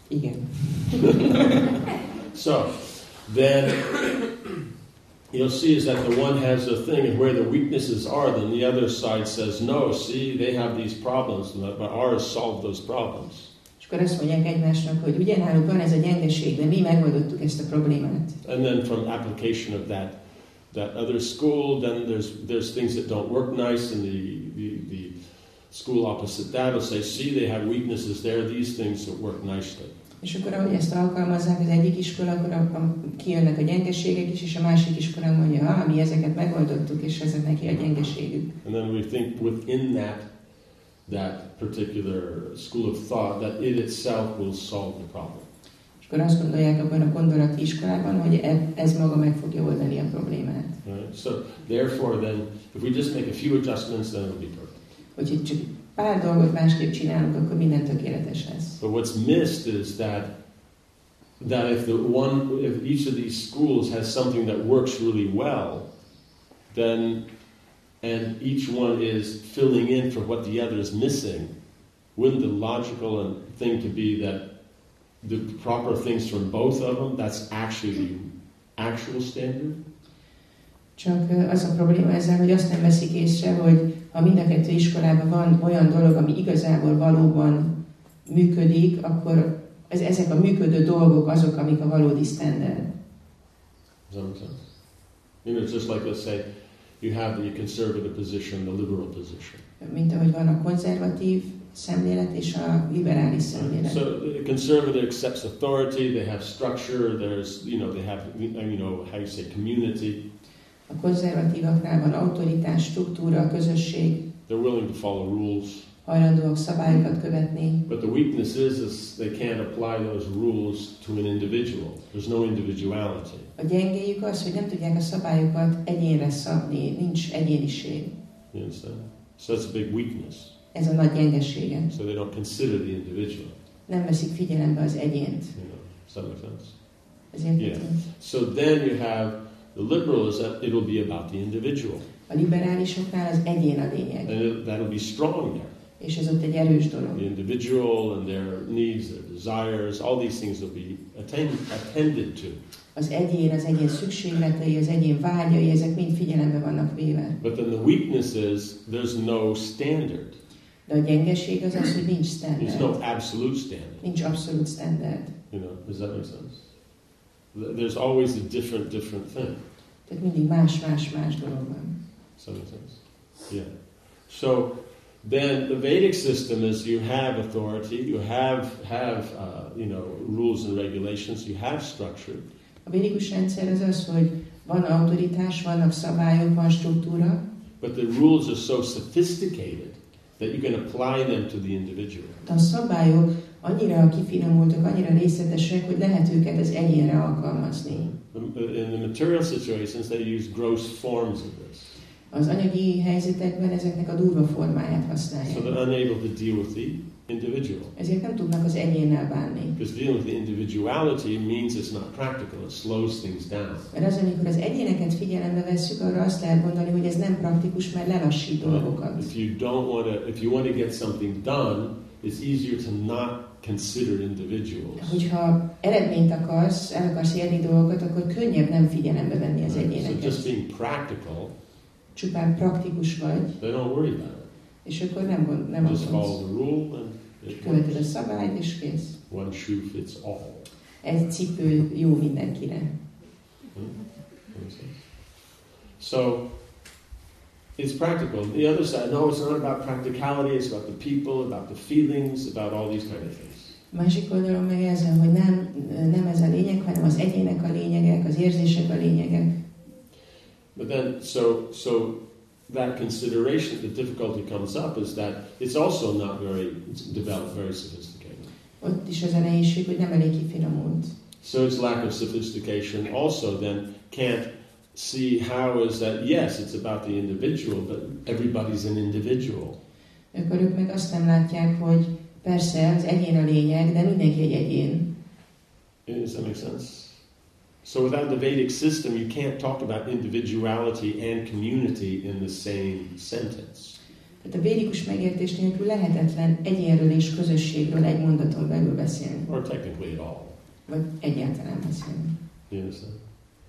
Igen. So then you'll see is that the one has a thing, and where the weaknesses are, then the other side says, no, see, they have these problems, but ours solve those problems. És akkor azt mondják egymásnak, hogy ugye náluk van ez a gyengeség, de mi megoldottuk ezt a problémát. And then from application of that that other school, then there's there's things that don't work nice, and the, the, the school opposite that will say, see, they have weaknesses there, these things that work nicely. És akkor, ahogy ezt alkalmazzák az egyik iskola, akkor a, a, kijönnek a gyengeségek is, és a másik iskola mondja, ah, mi ezeket megoldottuk, és ezek neki a gyengeségük. And then we think within that that particular school of thought that it itself will solve the problem. És akkor azt gondolják abban a gondolati iskolában, hogy e- ez maga meg fogja oldani a problémát. Right? So therefore, then, if we just make a few adjustments, then it'll be perfect. Úgyhogy csak pár dolgot másképp csinálunk, akkor minden tökéletes lesz. But what's missed is that that if the one if each of these schools has something that works really well, then and each one is filling in for what the other is missing, wouldn't the logical thing to be that the proper things from both of them, that's actually the actual standard? Csak az a probléma ezzel, hogy azt nem veszik észre, hogy ha mind a kettő iskolában van olyan dolog, ami igazából valóban működik, akkor ez, ezek a működő dolgok azok, amik a valódi standard. You know, it's just like let's say you have the conservative position, the liberal position. Mint ahogy van a konzervatív szemlélet és a liberális szemlélet. So the conservative accepts authority. They have structure. There's, you know, they have, you know, how you say, community. A konzervatívaknál van autoritás, struktúra, közösség, They're willing to follow rules. hajlandóak szabályokat követni, But the weakness is, is they can't apply those rules to an individual. There's no individuality. A gyengéjük az, hogy nem tudják a szabályokat egyénre szabni, nincs egyéniség. You understand? So that's a big weakness. Ez a nagy gyengesége. So they don't consider the individual. Nem veszik figyelembe az egyént. You know, does that make sense? Yeah. So then you have the liberal is that it'll be about the individual, a liberálisoknál az egyén a lényeg. and it, that'll be strong there. És ez ott egy erős dolog. The individual and their needs, their desires, all these things will be attend, attended to. Az egyén, az egyén szükségletei, az egyén vágyai, ezek mind figyelembe vannak véve. But then the weakness is there's no standard. De a gyengeség az az, hogy nincs There's no standard. absolute standard. Nincs abszolút standard. You know, does that make sense? Th- There's always a different, different thing. Tehát mindig más-más-más dolog van. Does that make sense? Yeah. So then the Vedic system is you have authority, you have have uh, you know rules and regulations, you have structure, A védikus rendszer az az, hogy van autoritás, vannak szabályok, van struktúra, but the rules are so sophisticated that you can apply them to the individual. de a szabályok annyira kifinomultak, annyira részletesek, hogy lehet őket az egyénre alkalmazni. In the material situations, they use gross forms of this, Az anyagi helyzetekben ezeknek a durva formáját so használják. they're unable to deal with the individual. Ezért nem tudnak az egyénnel bánni. Because dealing with the individuality means it's not practical; it slows things down. Mert az, amikor az egyéneket figyelembe vesszük, arra azt lehet mondani, hogy ez nem praktikus, mert lelassít dolgokat. If you don't want to, if you want to get something done, it's easier to not consider individuals. Hogyha eredményt akarsz, el akarsz érni dolgokat, akkor könnyebb nem figyelembe venni az Right? So egyéneket. just being practical, Csupán praktikus vagy, they don't worry about it. és akkor nem, gond, nem Just follow the rule and Követed a szabályt, és kész. One shoe fits all. Egy cipő jó mindenkire. Sense? So it's practical. The other side, no, it's not about practicality. It's about the people, about the feelings, about all these kind of things. A másik oldalon meg hogy nem, nem ez a lényeg, hanem az egyének a lényegek, az érzések a lényegek. But then, so so that consideration, the difficulty comes up is that it's also not very developed, very sophisticated. Ott is az a nehézség, hogy nem elég kifinomult. So its lack of sophistication also then can't see how is that. Yes, it's about the individual, but everybody's an individual. Akkor ők meg azt nem látják, hogy persze az egyén a lényeg, de mindenki egy egyén. Does that make sense? So without the Vedic system, you can't talk about individuality and community in the same sentence. Tehát a védikus megértés nélkül lehetetlen egyénről és közösségről egy mondaton belül beszélni, Or technically at all. vagy egyáltalán beszélni. You understand?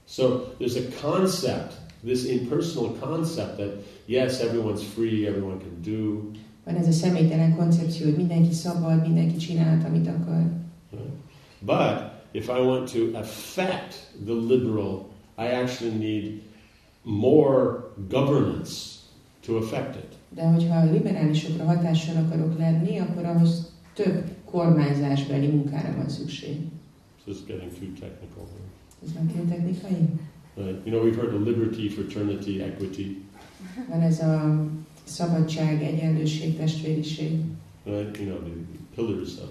So there's a concept, this impersonal concept that yes, everyone's free, everyone can do. Van ez a személytelen koncepció, hogy mindenki szabad, mindenki csinálhat, amit akar. But if I want to affect the liberal, I actually need more governance to affect it. De hogyha a liberálisokra hatással akarok lenni, akkor ahhoz több kormányzásbeli munkára van szükség. This is getting too technical. here. Ez már túl technikai? Right? You know, we've heard of liberty, fraternity, equity. Van ez a szabadság, egyenlőség, testvériség, Right? You know, the pillars of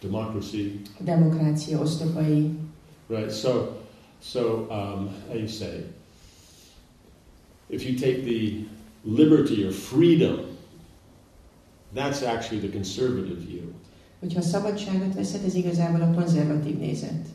democracy. a demokrácia oszlopai. Right. So, so um, how do you say? If you take the liberty or freedom, that's actually the conservative view. Hogyha a szabadságot veszed, ez igazából a konzervatív nézet.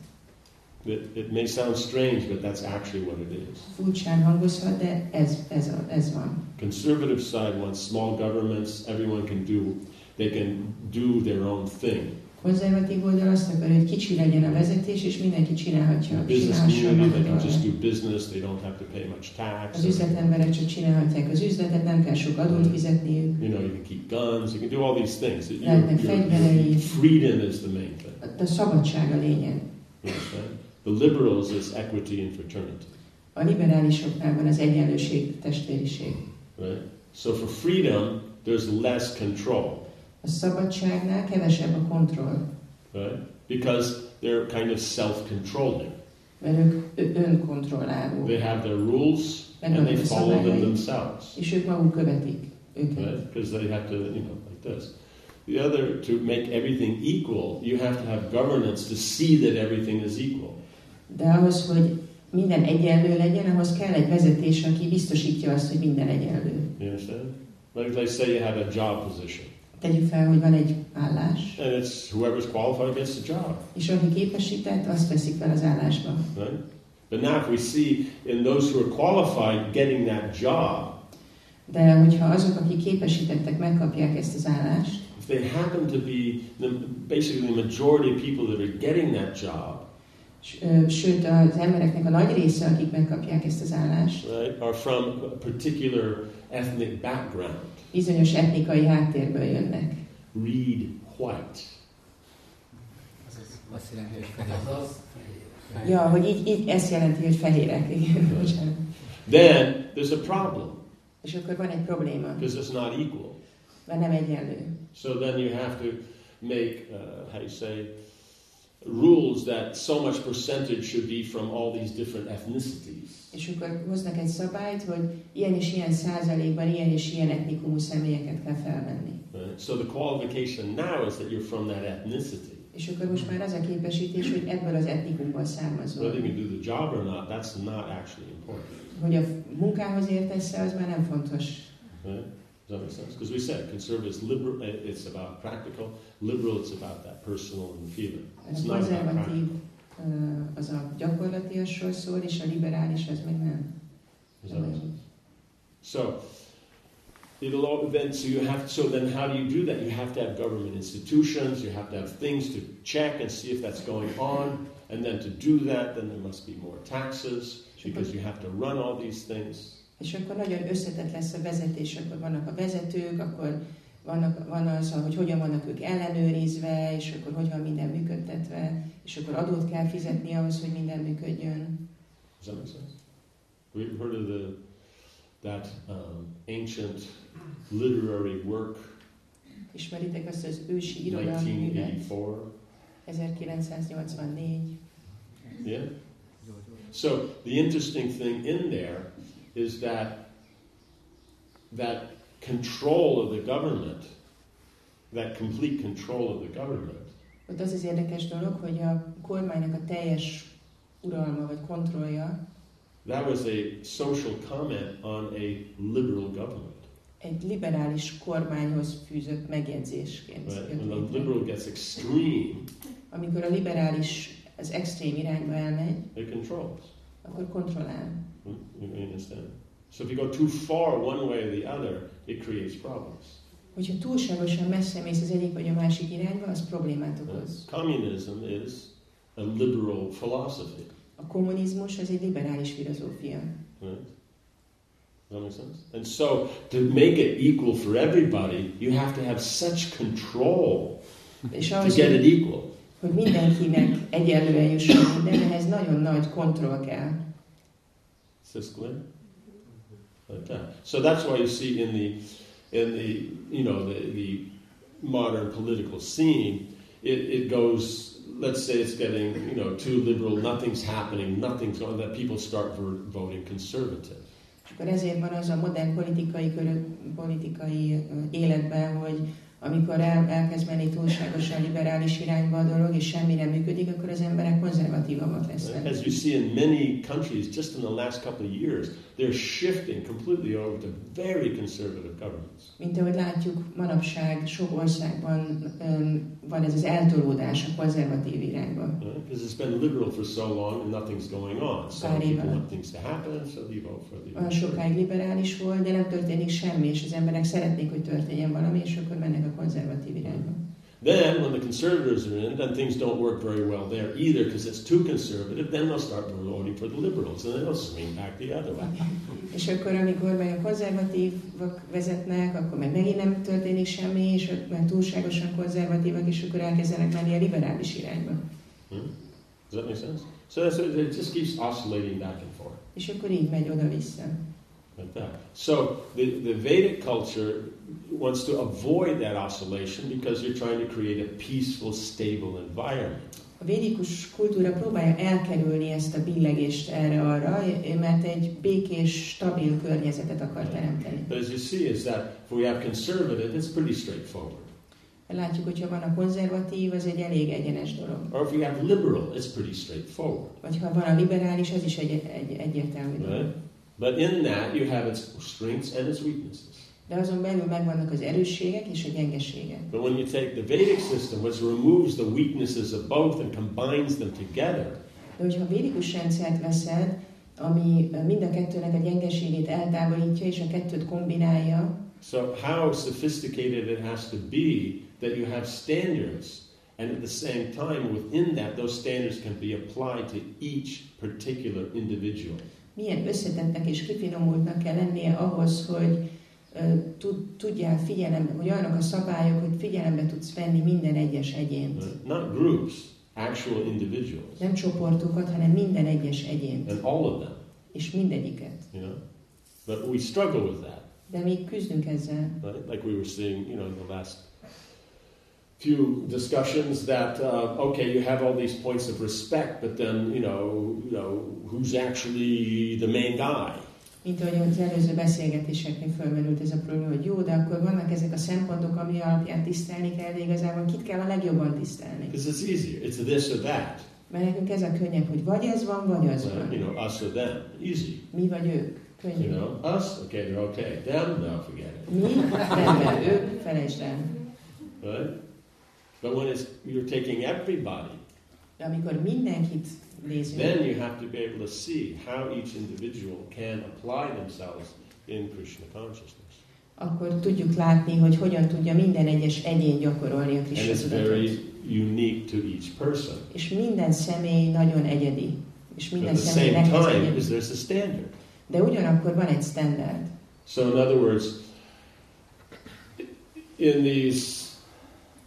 It, it may sound strange, but that's actually what it is. Furcsán hangozhat, de ez, ez, a, ez van. Conservative side wants small governments. Everyone can do. They can do their own thing. Konzervatív oldal azt akar, hogy kicsi legyen a vezetés, és mindenki csinálhatja, business community, they can just do business. They don't have to pay much tax. Az üzletemberek csak csinálhatják az üzletet, nem kell sok adót fizetniük. You know, you can keep guns. You can do all these things. Lehetnek fegyverei. freedom is the main thing. A szabadság a lényeg. Understand? The liberals is equity and fraternity, A liberálisoknál van az egyenlőség, testvériség. right? So for freedom, there's less control, A szabadságnál kevesebb a kontroll, right? Because they're kind of self-controlling. mert ők önkontrollálók, They have their rules and they follow them themselves, és ők maguk követik őket. right? Because they have to, you know, like this. The other, to make everything equal, you have to have governance to see that everything is equal. De ahhoz, hogy minden egyenlő legyen, ahhoz kell egy vezetés, aki biztosítja azt, hogy minden egyenlő. You understand? Like they say you have a job position, Tegyük fel, hogy van egy állás, and it's whoever's qualified gets the job. és aki képesített, azt veszik fel az állásba. right? But now, if we see in those who are qualified getting that job, De hogyha azok, akik képesítettek, megkapják ezt az állást, if they happen to be the, basically the majority of people that are getting that job, sőt az embereknek a nagy része, akik megkapják ezt az állást, right, are from a particular ethnic background, bizonyos etnikai háttérből jönnek. read white. Azt jelenti, hogy. Ja, hogy így, így ezt jelenti, hogy fehérek. Igen, bocsánat. Then there's a problem És akkor van egy probléma, because it's not equal. mert nem egyenlő. So then you have to make, uh, how you say, rules that so much percentage should be from all these different ethnicities. És akkor hoznak egy szabályt, hogy ilyen és ilyen százalékban ilyen és ilyen etnikumú személyeket kell felvenni. Right? So the qualification now is that you're from that ethnicity. És akkor most már az a képesítés, hogy ebből az etnikumból származol. Whether you do the job or not, that's not actually important. Hogy a munkához értesz az már nem fontos. Right? Does that make sense? Because we said conservative is liberal, eh, it's about practical, liberal, it's about that personal and feeling. It's A not about practical. az a gyakorlatiasról szól, és a liberális az meg nem. Does that make sense? So, it'll all, then so you have so then how do you do that? You have to have government institutions. You have to have things to check and see if that's going on. And then to do that, then there must be more taxes because you have to run all these things. És akkor nagyon összetett lesz a vezetés, akkor vannak a vezetők, akkor vannak, van az, hogy hogyan vannak ők ellenőrizve, és akkor hogy van minden működtetve, és akkor adót kell fizetni ahhoz, hogy minden működjön. Does that make sense? Ever heard of the that um, ancient literary work, Ismeritek azt az ősi irodalmi művet, 1984? 1984. Yeah. So the interesting thing in there is that that control of the government, that complete control of the government, Ott az az érdekes dolog, hogy a kormánynak a teljes uralma vagy kontrollja that was a social comment on a liberal government. egy liberális kormányhoz fűzött megjegyzésként Right? When the liberal gets extreme, Amikor a liberális az extrém irányba elmegy, it controls. akkor kontrollál. You you understand? So if you go too far one way or the other, it creates problems. Hogyha túlságosan messze mész az egyik vagy a másik irányba, az problémát okoz. Communism is a liberal philosophy. A kommunizmus az egy liberális filozófia. Right? Does that make sense? And so, to make it equal for everybody, you have to have such control to get it equal. hogy mindenkinek egyenlően jusson minden, ehhez nagyon nagy kontroll kell. Is this clear? Okay. So that's why you see in the, in the, you know, the, the modern political scene, it, it goes. Let's say it's getting, you know, too liberal. Nothing's happening. Nothing's going. That people start vo- voting conservative. És akkor ezért van az a modern politikai, körül, politikai életben, hogy amikor el, elkezd menni túlságosan liberális irányba a dolog, és semmi nem működik, akkor az emberek konzervatívabbak lesznek. As you see in many countries, just in the last couple of years, they're shifting completely over to very conservative governments. Mint ahogy látjuk, manapság sok országban öm, van ez az eltolódás a konzervatív irányba. Because it's been liberal for so long and nothing's going on. So people want things to happen, so they vote for the Olyan sokáig liberális volt, de nem történik semmi, és az emberek szeretnék, hogy történjen valami, és akkor mennek a konzervatív irányba. Then, when the conservatives are in, then things don't work very well there either because it's too conservative. Then they'll start voting for the liberals, and then they'll swing back the other way. És akkor, amikor meg a konzervatívak vezetnek, akkor meg megint nem történik semmi, és ők meg túlságosan konzervatívak, és akkor elkezdenek menni a liberális irányba. Hmm? Does that make sense? So that's, it just keeps oscillating back and forth. És akkor így megy oda-vissza. like that. So the, the Vedic culture wants to avoid that oscillation because you're trying to create a peaceful, stable environment. A védikus kultúra próbálja elkerülni ezt a billegést erre-arra, mert egy békés, stabil környezetet akar teremteni. But as you see, is that if we have conservative, it's pretty straightforward. Látjuk, hogyha van a konzervatív, az egy elég egyenes dolog. Or if we have liberal, it's pretty straightforward. Vagy ha van a liberális, az is egy, egy egyértelmű dolog. Right? But in that, you have its strengths and its weaknesses. De azon belül megvannak az erősségek és a gyengeségek. But when you take the Vedic system, which removes the weaknesses of both and combines them together, De hogyha a védikus rendszert veszed, ami mind a kettőnek a gyengeségét eltávolítja, és a kettőt kombinálja. So, how sophisticated it has to be that you have standards, and at the same time, within that, those standards can be applied to each particular individual. Milyen összetettnek és kifinomultnak kell lennie ahhoz, hogy tudjál figyelembe, hogy olyanok a szabályok, hogy figyelembe tudsz venni minden egyes egyént. Not groups, actual individuals, Nem csoportokat, hanem minden egyes egyént, and all of them, és mindegyiket. you know. But we struggle with that, De még küzdünk ezzel. right? Like we were seeing, you know, in the last few discussions that uh, okay, you have all these points of respect, but then you know, you know, who's actually the main guy? Mint ahogy az előző beszélgetéseknél fölmerült ez a probléma, hogy jó, de akkor vannak ezek a szempontok, ami alapján tisztelni kell, de igazából kit kell a legjobban tisztelni. Because it's easier. It's this or that. Mert nekünk ez a könnyebb, hogy vagy ez van, vagy az you van. know, us or them. Easy. Mi vagy ők. You Könnyű. know, us, okay, they're okay. Them, no, forget it. Mi, rendben, ők, felejtsd el. Right? But when it's you're taking everybody, De amikor mindenkit then you have to be able to see how each individual can apply themselves in Krishna consciousness. akkor tudjuk látni, hogy hogyan tudja minden egyes egyén gyakorolni a And Krishna it's tudatot. very unique to each person. És minden személy nagyon egyedi. És minden But minden at the same time, egyedi. is there's a standard. De ugyanakkor van egy standard. So in other words, in these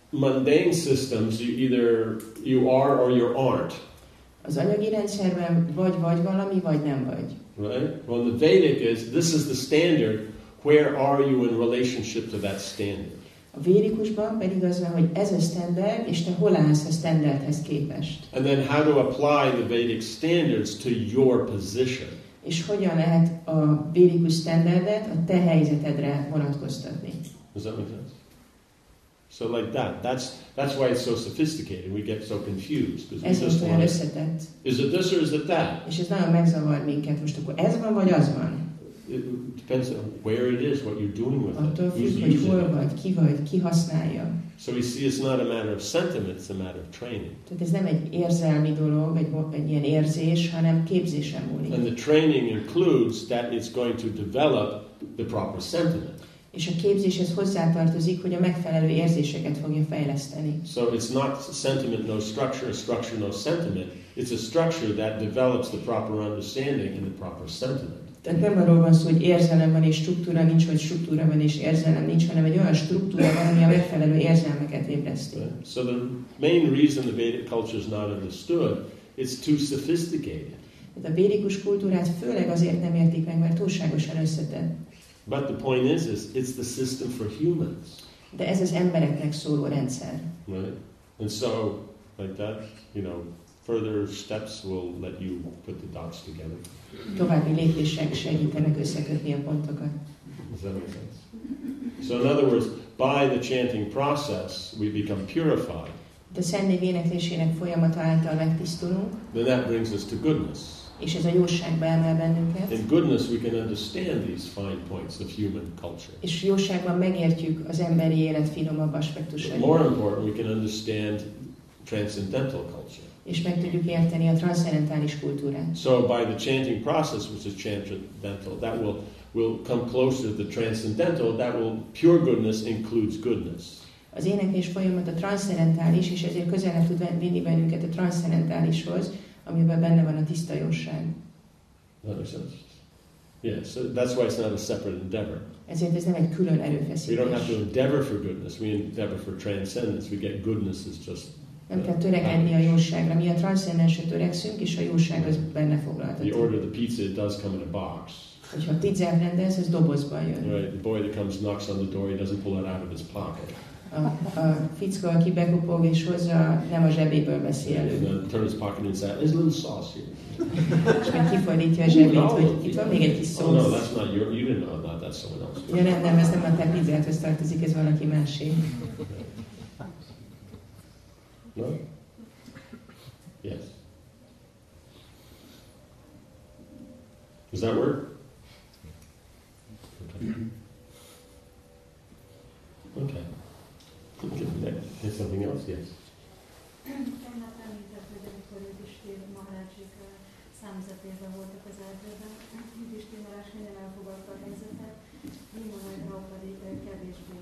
mundane systems, you either you are or you aren't. Az anyagi rendszerben vagy vagy valami, vagy nem vagy. Right? Well, the Vedic is this is the standard. Where are you in relationship to that standard? A védikusban pedig az van, hogy ez a standard, és te hol állsz a standardhez képest. And then how to apply the Vedic standards to your position. És hogyan lehet a védikus standardet a te helyzetedre vonatkoztatni. Does that make sense? So like that. That's that's why it's so sophisticated. We get so confused because we just want. összetett, Is it this or is it that? és ez nagyon megzavar minket. Most akkor ez van, vagy az van? It depends on where it is, what you're doing with it, Attól who's függ, hogy hol it. vagy, ki vagy, ki használja. So we see it's not a matter of sentiment; it's a matter of training. Tehát ez nem egy érzelmi dolog, egy, egy ilyen érzés, hanem képzésen múlik. And the training includes that it's going to develop the proper sentiment. És a képzéshez hozzátartozik, hogy a megfelelő érzéseket fogja fejleszteni. So it's not sentiment, no structure, structure, no sentiment. It's a structure that develops the proper understanding and the proper sentiment. Tehát nem arról van szó, hogy érzelem van és struktúra nincs, vagy struktúra van és érzelem nincs, hanem egy olyan struktúra van, ami a megfelelő érzelmeket ébreszti. Right? So the main reason the Vedic culture is not understood it's too sophisticated. Tehát a védikus kultúrát főleg azért nem értik meg, mert túlságosan összetett. But the point is, is it's the system for humans, De ez az embereknek szóló rendszer. right? And so, like that, you know, further steps will let you put the dots together. További lépések segítenek összekötni a pontokat. Does that make sense? So, in other words, by the chanting process, we become purified. De a Szentnév éneklésének folyamata által megtisztulunk, Then that brings us to goodness. És ez a jóságba emel bennünket, In goodness, we can understand these fine points of human culture. és jóságban megértjük az emberi élet finomabb aspektusait, more important, we can understand transcendental culture. és meg tudjuk érteni a transzcendentális kultúrát. So, by the chanting process, which is transcendental, that will will come closer to the transcendental. That will pure goodness includes goodness. Az éneklés folyamata transzcendentális, és ezért közelebb tud vinni bennünket a transzcendentálishoz, amiben benne van a tiszta jóság. That make sense? Yeah. So that's why it's not a separate endeavor. Ezért ez nem egy külön We don't have erőfeszítés. to endeavor for goodness. We endeavor for transcendence. We get goodness is just Nem kell törekedni a jóságra. Mi a transzcendensre törekszünk, és a jóság az benne you foglaltató. order the pizza. It does come in a box. Hogyha pizzát rendelsz, ez dobozban jön. Right. The boy that comes knocks on the door. He doesn't pull it out of his pocket. A, a fickó, aki bekopog és hozza, nem a zsebéből veszi elő. És meg kifordítja a zsebét, hogy itt van még egy kis Oh no, szósz. that's not your. You didn't know that. That's someone else. Ja, nem, nem, ez nem a te pizzáthoz tartozik, ez valaki másé. No? Yes. Does that work? Okay. Okay. There's something else? Yes. Tegnap említett, hogy amikor Yudhishthir Maharajik számüzetésben voltak az erdőben. Üdistér Marás minden elfogadta a helyzetet, Bíma pedig ö, kevésbé.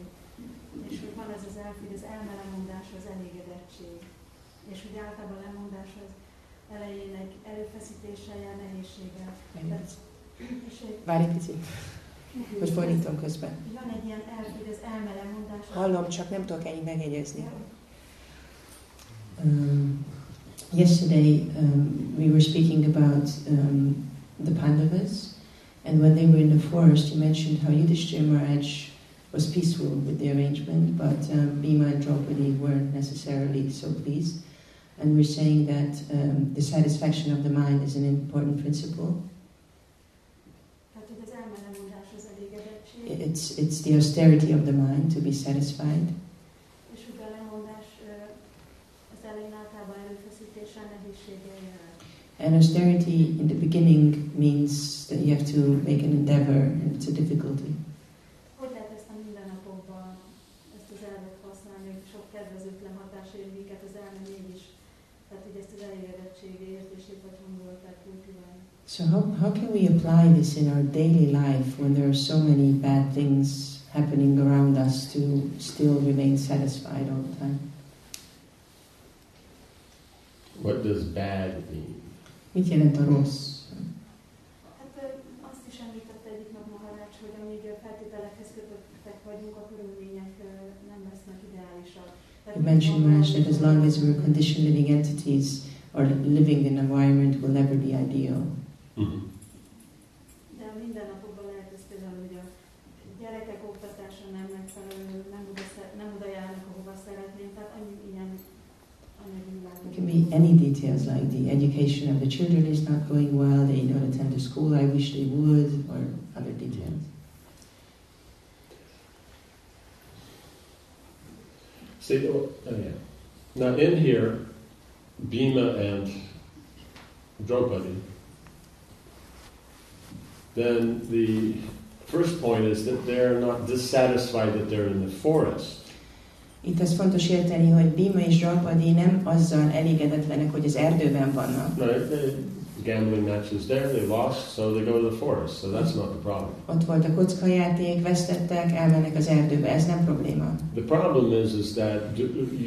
És hogy van ez az elf, hogy az elmelemondás az elégedettség. És hogy általában a lemondás az elejének erőfeszítéssel jár nehézséggel. Várj egy picit, hogy fordítom közben. van egy ilyen elf, hogy az elmelemondás Hallom, csak nem tudok ennyit megjegyezni. Um, yesterday um, we were speaking about um, the Pandavas, and when they were in the forest, you mentioned how Yudhishthira Maharaj was peaceful with the arrangement, but um, Bhima and Draupadi weren't necessarily so pleased. And we're saying that um, the satisfaction of the mind is an important principle. Tehát, hogy az elmelemondás az elégedettség, It's, it's the austerity of the mind to be satisfied. és hogy a lemondás ö, az elején általában erőfeszítéssel nehézséggel jár. And austerity in the beginning means that you have to make an endeavor, and it's a difficulty. Hogy lehet ezt a mindennapokban, ezt az elvet használni, hogy sok kedvezőtlen hatás ér minket az elme mégis, tehát hogy ezt az elégedettség érzését vagy hangulatát kultiválni. So how, how can we apply this in our daily life when there are so many bad things happening around us to still remain satisfied all the time? What does bad mean? Mit jelent a rossz? Hát azt is említette egyik nap Maharács, hogy amíg ö, feltételekhez kötöttek vagyunk, a körülmények nem lesznek ideálisak. Tehát You mentioned Maharaj that as long as we're conditioned living entities or living in an environment will never be ideal. Mhm. De a mindennapokban lehet ez például, hogy a gyerekek oktatása nem megfelelő, nem oda, nem oda járnak, ahova szeretnénk, tehát annyi ilyen It can be any details like the education of the children is not going well, they don't attend the school I wish they would, or other details. See, oh, oh, yeah. Now in here, Bhima and Draupadi, then the first point is that they're not dissatisfied that they're in the forest. Itt az fontos érteni, hogy Bima és Draupadi nem azzal elégedetlenek, hogy az erdőben vannak. No, they, gambling matches there, they lost, so they go to the forest. So that's not the problem. Ott volt a kockajáték, vesztettek, elmennek az erdőbe, ez nem probléma. The problem is, is that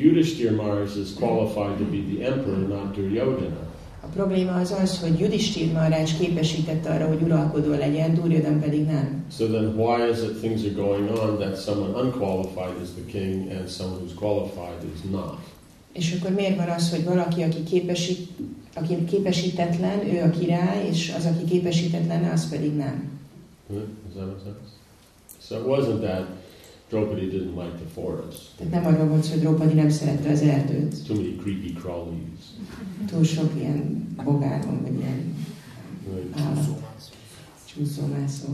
Yudhishthir Mars is qualified to be the emperor, not Duryodhana. Probléma az az, hogy Judistír Maharaj képesítette arra, hogy uralkodó legyen, Duryodhan pedig nem. So then, why is it things are going on that someone unqualified is the king and someone who's qualified is not? És akkor miért van az, hogy valaki, aki, képesít, aki képesítetlen, ő a király, és az, aki képesítetlen, az pedig nem. Sense? So it wasn't that Draupadi didn't like the forest. Tehát nem arról volt hogy Draupadi nem szerette az erdőt. Too many creepy crawlies. Túl sok ilyen bogár van, vagy ilyen állat, csúszómászó.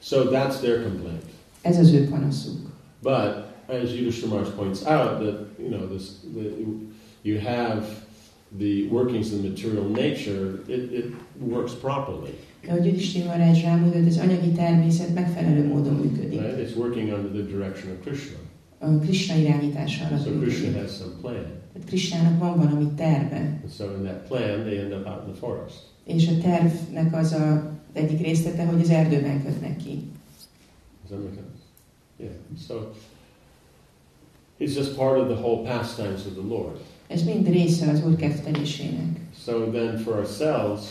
So that's their complaint. Ez az ő panaszuk. But as Maharaj points out, that you know this, the, you have the workings of the material nature. It, it works properly, De ahogy Maharaj rámutat, az anyagi természet megfelelő módon működik. right? It's working under the direction of Krishna. A Krishna irányítása alatt So Krishna has some plan, Tehát Krishnának van valami terve, and so in that plan, they end up out in the forest. és a tervnek az a egyik részlete, hogy az erdőben kötnek ki. Does that make sense? Yeah. So it's just part of the whole pastimes of the Lord. Ez mind része az Úr kettelésének. So then, for ourselves,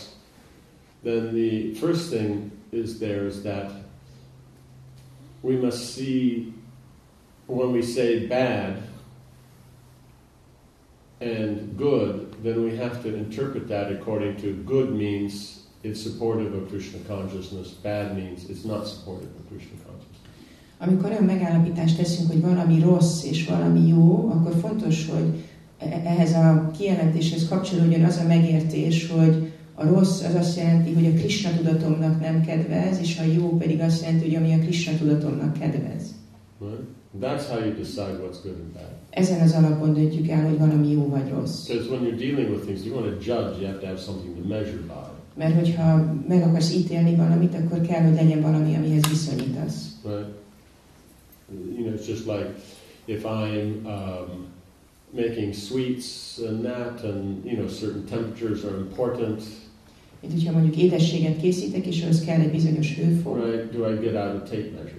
then the first thing is there is that we must see when we say bad and good, then we have to interpret that according to good means it's supportive of Krishna consciousness, bad means it's not supportive of Krishna consciousness. Amikor olyan megállapítást teszünk, hogy valami rossz és valami jó, akkor fontos, hogy e- ehhez a kijelentéshez kapcsolódjon az a megértés, hogy a rossz az azt jelenti, hogy a Krishna tudatomnak nem kedvez, és a jó pedig azt jelenti, hogy ami a Krishna tudatomnak kedvez. Right? That's how you decide what's good and bad. Ezen az alapon döntjük el, hogy valami jó vagy rossz. Because when you're dealing with things, you want to judge, you have to have something to measure by. Mert hogyha meg akarsz ítélni valamit, akkor kell, hogy legyen valami, amihez viszonyítasz. Right? You know, it's just like if I'm um, making sweets and that, and you know, certain temperatures are important. Mint hogyha mondjuk édességet készítek, és ahhoz kell egy bizonyos hőfok, Right? Do I get out a tape measure?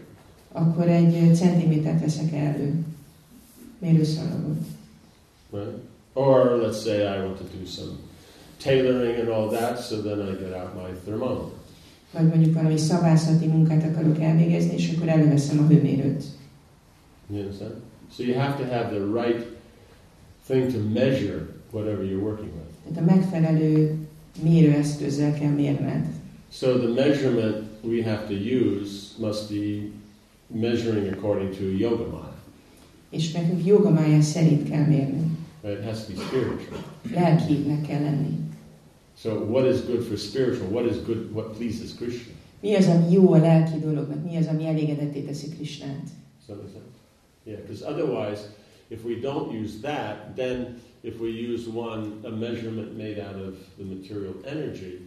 Akkor egy centimétert veszek elő. Mérőszalagot. Right? Or let's say I want to do some tailoring and all that, so then I get out my thermometer. Vagy mondjuk valami szabászati munkát akarok elvégezni, és akkor előveszem a hőmérőt. You understand? So you have to have the right thing to measure whatever you're working with. Tehát a megfelelő mérőeszközzel kell mérned. So the measurement we have to use must be measuring according to yoga maya. És nekünk jogamája szerint kell mérni. Right? It has to be spiritual. Lelkinek kell lenni. So what is good for spiritual? What is good? What pleases Krishna? Mi az, ami jó a lelki dolognak? Mi az, ami elégedetté teszi Krisnát? Does that make sense? Yeah, because otherwise, if we don't use that, then if we use one, a measurement made out of the material energy,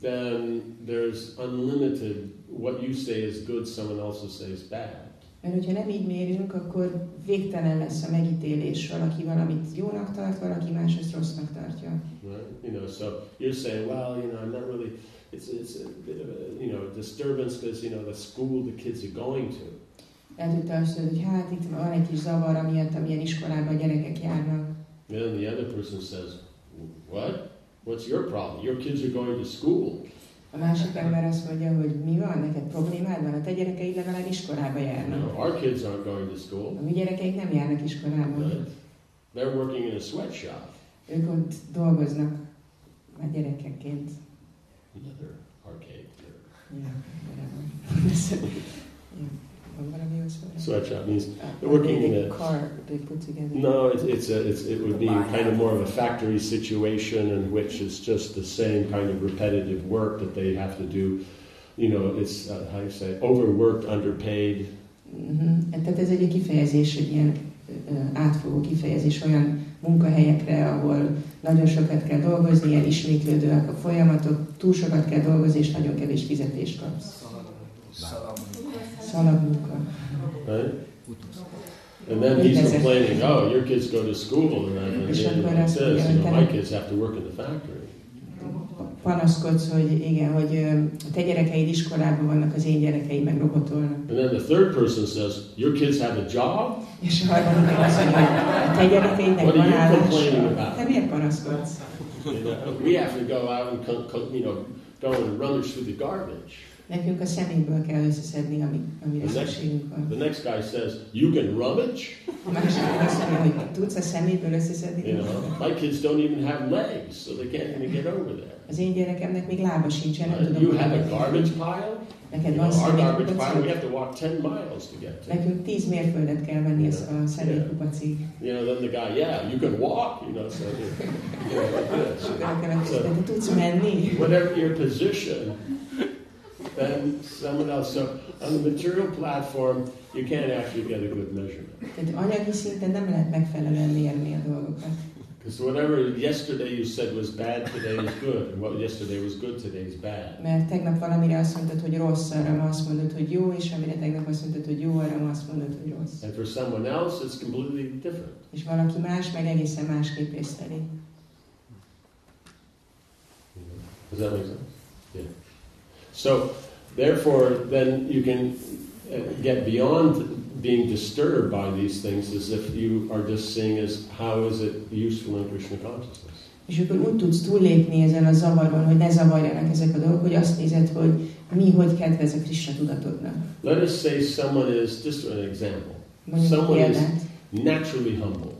then there's unlimited, what you say is good, someone else will say is bad. Mert hogyha nem így mérünk, akkor végtelen lesz a megítélés. Valaki valamit jónak tart, valaki más ezt rossznak tartja. Right? You know, so you're saying, well, you know, I'm not really, it's, it's a bit of a, you know, disturbance because, you know, the school the kids are going to. Lehet, hogy te azt mondod, hogy hát itt van egy kis zavar, amiatt, amilyen iskolában a gyerekek járnak. Then the other person says, what? What's your problem? Your kids are going to school. A másik ember azt mondja, hogy mi van, neked problémád van, a te gyerekeid legalább iskolába járnak. know, our kids aren't going to school. A mi gyerekeik nem járnak iskolába. Right? They're working in a sweatshop. Ők ott dolgoznak már gyerekekként. Another. Ja, whatever. Ja, Van valami jó szó? Sweatshop means Uh, working in a- car they put together. no, it's, it's, a, it's it would be kind of more of a factory situation in which it's just the same kind of repetitive work that they have to do. You know, it's uh, how you say overworked, underpaid. Uh-huh. Tehát ez egy kifejezés, egy ilyen ö, átfogó kifejezés olyan munkahelyekre, ahol nagyon sokat kell dolgozni, ilyen ismétlődőek a folyamatok, túl sokat kell dolgozni, és nagyon kevés fizetést kapsz. Szalagmunka. Right? And then he's complaining, oh, your kids go to school, and then És and akkor he says, you know, my kids have to work in the factory. Panaszkodsz, hogy igen, hogy ö, a te gyerekeid iskolában vannak, az én gyerekeim meg robotolnak. And then the third person says, your kids have a job? És a harmadik meg azt mondja, hogy a te gyerekeidnek What van are állása. complaining about? Te miért panaszkodsz? You know, we have to go out and co- co- you know go and rummage through the garbage. Nekünk a szemétből kell összeszedni, ami, amire The next- szükségünk van. The next guy says, you can rummage? A másik azt mondja, hogy tudsz a szeméből összeszedni. You know, my kids don't even have legs, so they can't even get over there. Az én gyerekemnek még lába sincsen, nem Right? tudom. You have a garbage pile? Neked van our garbage pile, we have to walk 10 miles to get to. Nekünk tíz mérföldet kell menni ez a szemétkupacig. You know, then the guy, yeah, you can walk, you know, so you know, like this. Te tudsz menni? whatever your position, then someone else. So on the material platform, you can't actually get a good measurement. Tehát anyagi szinten nem lehet megfelelően mérni a dolgokat. Because whatever yesterday you said was bad, today is good. And what yesterday was good, today is bad. Mert tegnap valamire azt mondtad, hogy rossz, arra ma azt mondod, hogy jó, és amire tegnap azt mondtad, hogy jó, arra ma azt mondod, hogy rossz. And for someone else, it's completely different. És valaki más meg egészen másképp észleli. Does that make sense? Yeah. So, therefore, then you can uh, get beyond being disturbed by these things as if you are just seeing as how is it useful in Krishna consciousness. És akkor úgy tudsz túllépni ezen a zavaron, hogy ne zavarjanak ezek a dolgok, hogy azt nézed, hogy mi, hogy kedvez a Krishna tudatodnak. Let us say someone is, just an example, Mondjuk Someone is- naturally humble.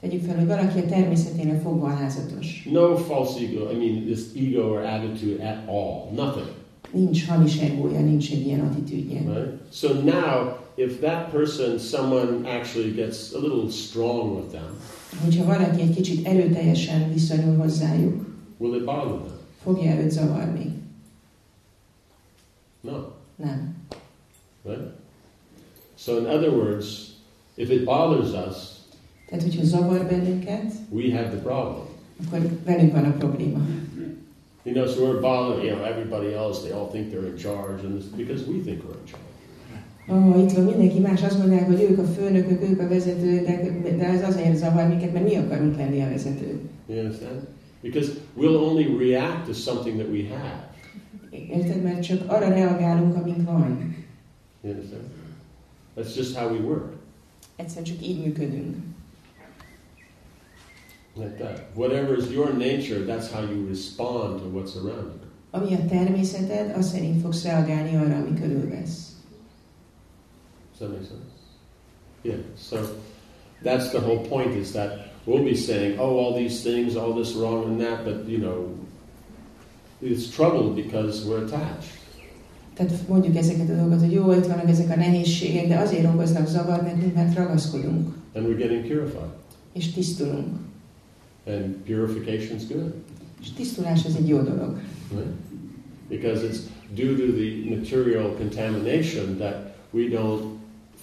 Tegyük fel, hogy valaki a természeténél fogva alázatos. No false ego, I mean, this ego or attitude at all. Nothing. Nincs hamis egója, nincs egy ilyen attitűdje. Right? So now, if that person, someone actually gets a little strong with them, Hogyha valaki egy kicsit erőteljesen viszonyul hozzájuk, will it bother them? fogja őt zavarni? No. Nem. Right? So, in other words, if it bothers us, Tehát, hogyha zavar bennünket, we have the problem. akkor velünk van a probléma. You know, so we're bothering, you know, everybody else, they all think they're in charge, and it's because we think we're in charge. Ó, itt van mindenki más, azt mondják, hogy ők a főnökök, ők a vezetők, de, de ez azért zavar minket, mert mi akarunk lenni a vezetők. You understand? Because we'll only react to something that we have. Érted? Mert csak arra reagálunk, amink van. You understand? That's just how we work. Egyszerűen csak így működünk. Like that. Whatever is your nature, that's how you respond to what's around you. Ami a természeted, az szerint fogsz reagálni arra, ami körülvesz. Does that make sense? Yeah. So that's the whole point is that we'll be saying, oh, all these things, all this wrong and that, but you know, it's trouble because we're attached. Tehát mondjuk ezeket a dolgokat, hogy jó, itt vannak ezek a nehézségek, de azért okoznak nekünk, mert ragaszkodunk, And we're getting purified. és tisztulunk. And purification is good. És tisztulás az egy jó dolog. Right? Because it's due to the material contamination that we don't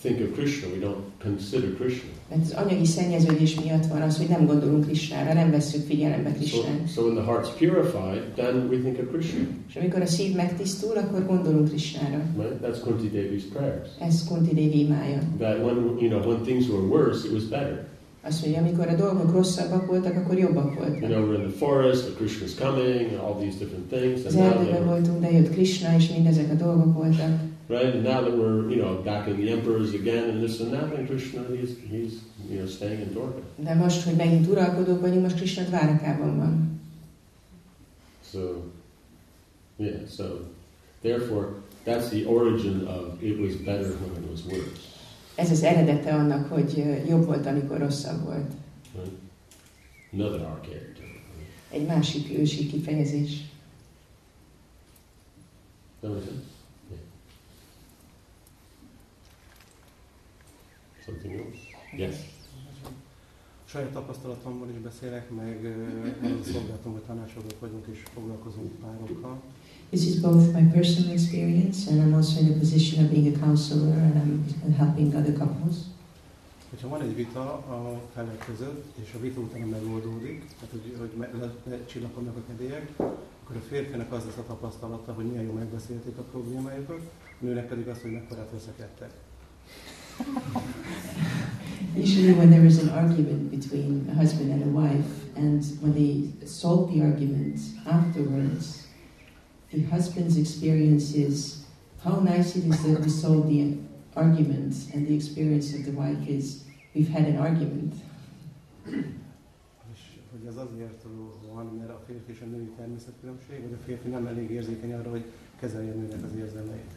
think of Krishna, we don't consider Krishna. Mert az anyagi szennyeződés miatt van az, hogy nem gondolunk Krisnára, nem vesszük figyelembe So, Krisnát. so when the heart's purified, then we think of Krishna. És amikor a szív megtisztul, akkor gondolunk Krisnára. Right? That's Kunti Devi's prayers. Ez Kunti Devi imája. That when you know when things were worse, it was better. Azt mondja, amikor a dolgok rosszabbak voltak, akkor jobbak You know, we're in the forest, but Krishna's coming, and all these different things. Az And erdőben voltunk, de jött Krishna, és mindezek a dolgok voltak. right? And now that we're you know back in the emperors again, and this and that, then Krishna he's he's you know staying in Dwarka. De most, hogy megint uralkodók vagyunk, most Krishna Dvárakában van. So, yeah, so therefore, that's the origin of it was better when it was worse. Ez az eredete annak, hogy jobb volt, amikor rosszabb volt. Another character. Egy másik ősi kifejezés. Yeah. Something else? Yes. Saját tapasztalatomból is beszélek, meg szolgáltam, hogy tanácsadók vagyunk és foglalkozunk párokkal. This is both my personal experience and I'm also in a position of being a counselor and I'm helping other couples. Hogyha van egy vita a felek között, és a vita utána megoldódik, tehát hogy, hogy lecsillapodnak a kedélyek, akkor a férfinek az lesz a tapasztalata, hogy milyen jól megbeszélték a problémájukat, a nőnek pedig az, hogy mekkorát veszekedtek. Usually when there is an argument between a husband and a wife and when they solve the argument afterwards, the husband's experience is how nice it is that we solved the argument and the experience of the wife is we've had an argument. És hogy ez azért van, mert a férfi és a női természetkülönbség, vagy a férfi nem elég érzékeny arra, hogy kezelje a nőnek az érzelmeit.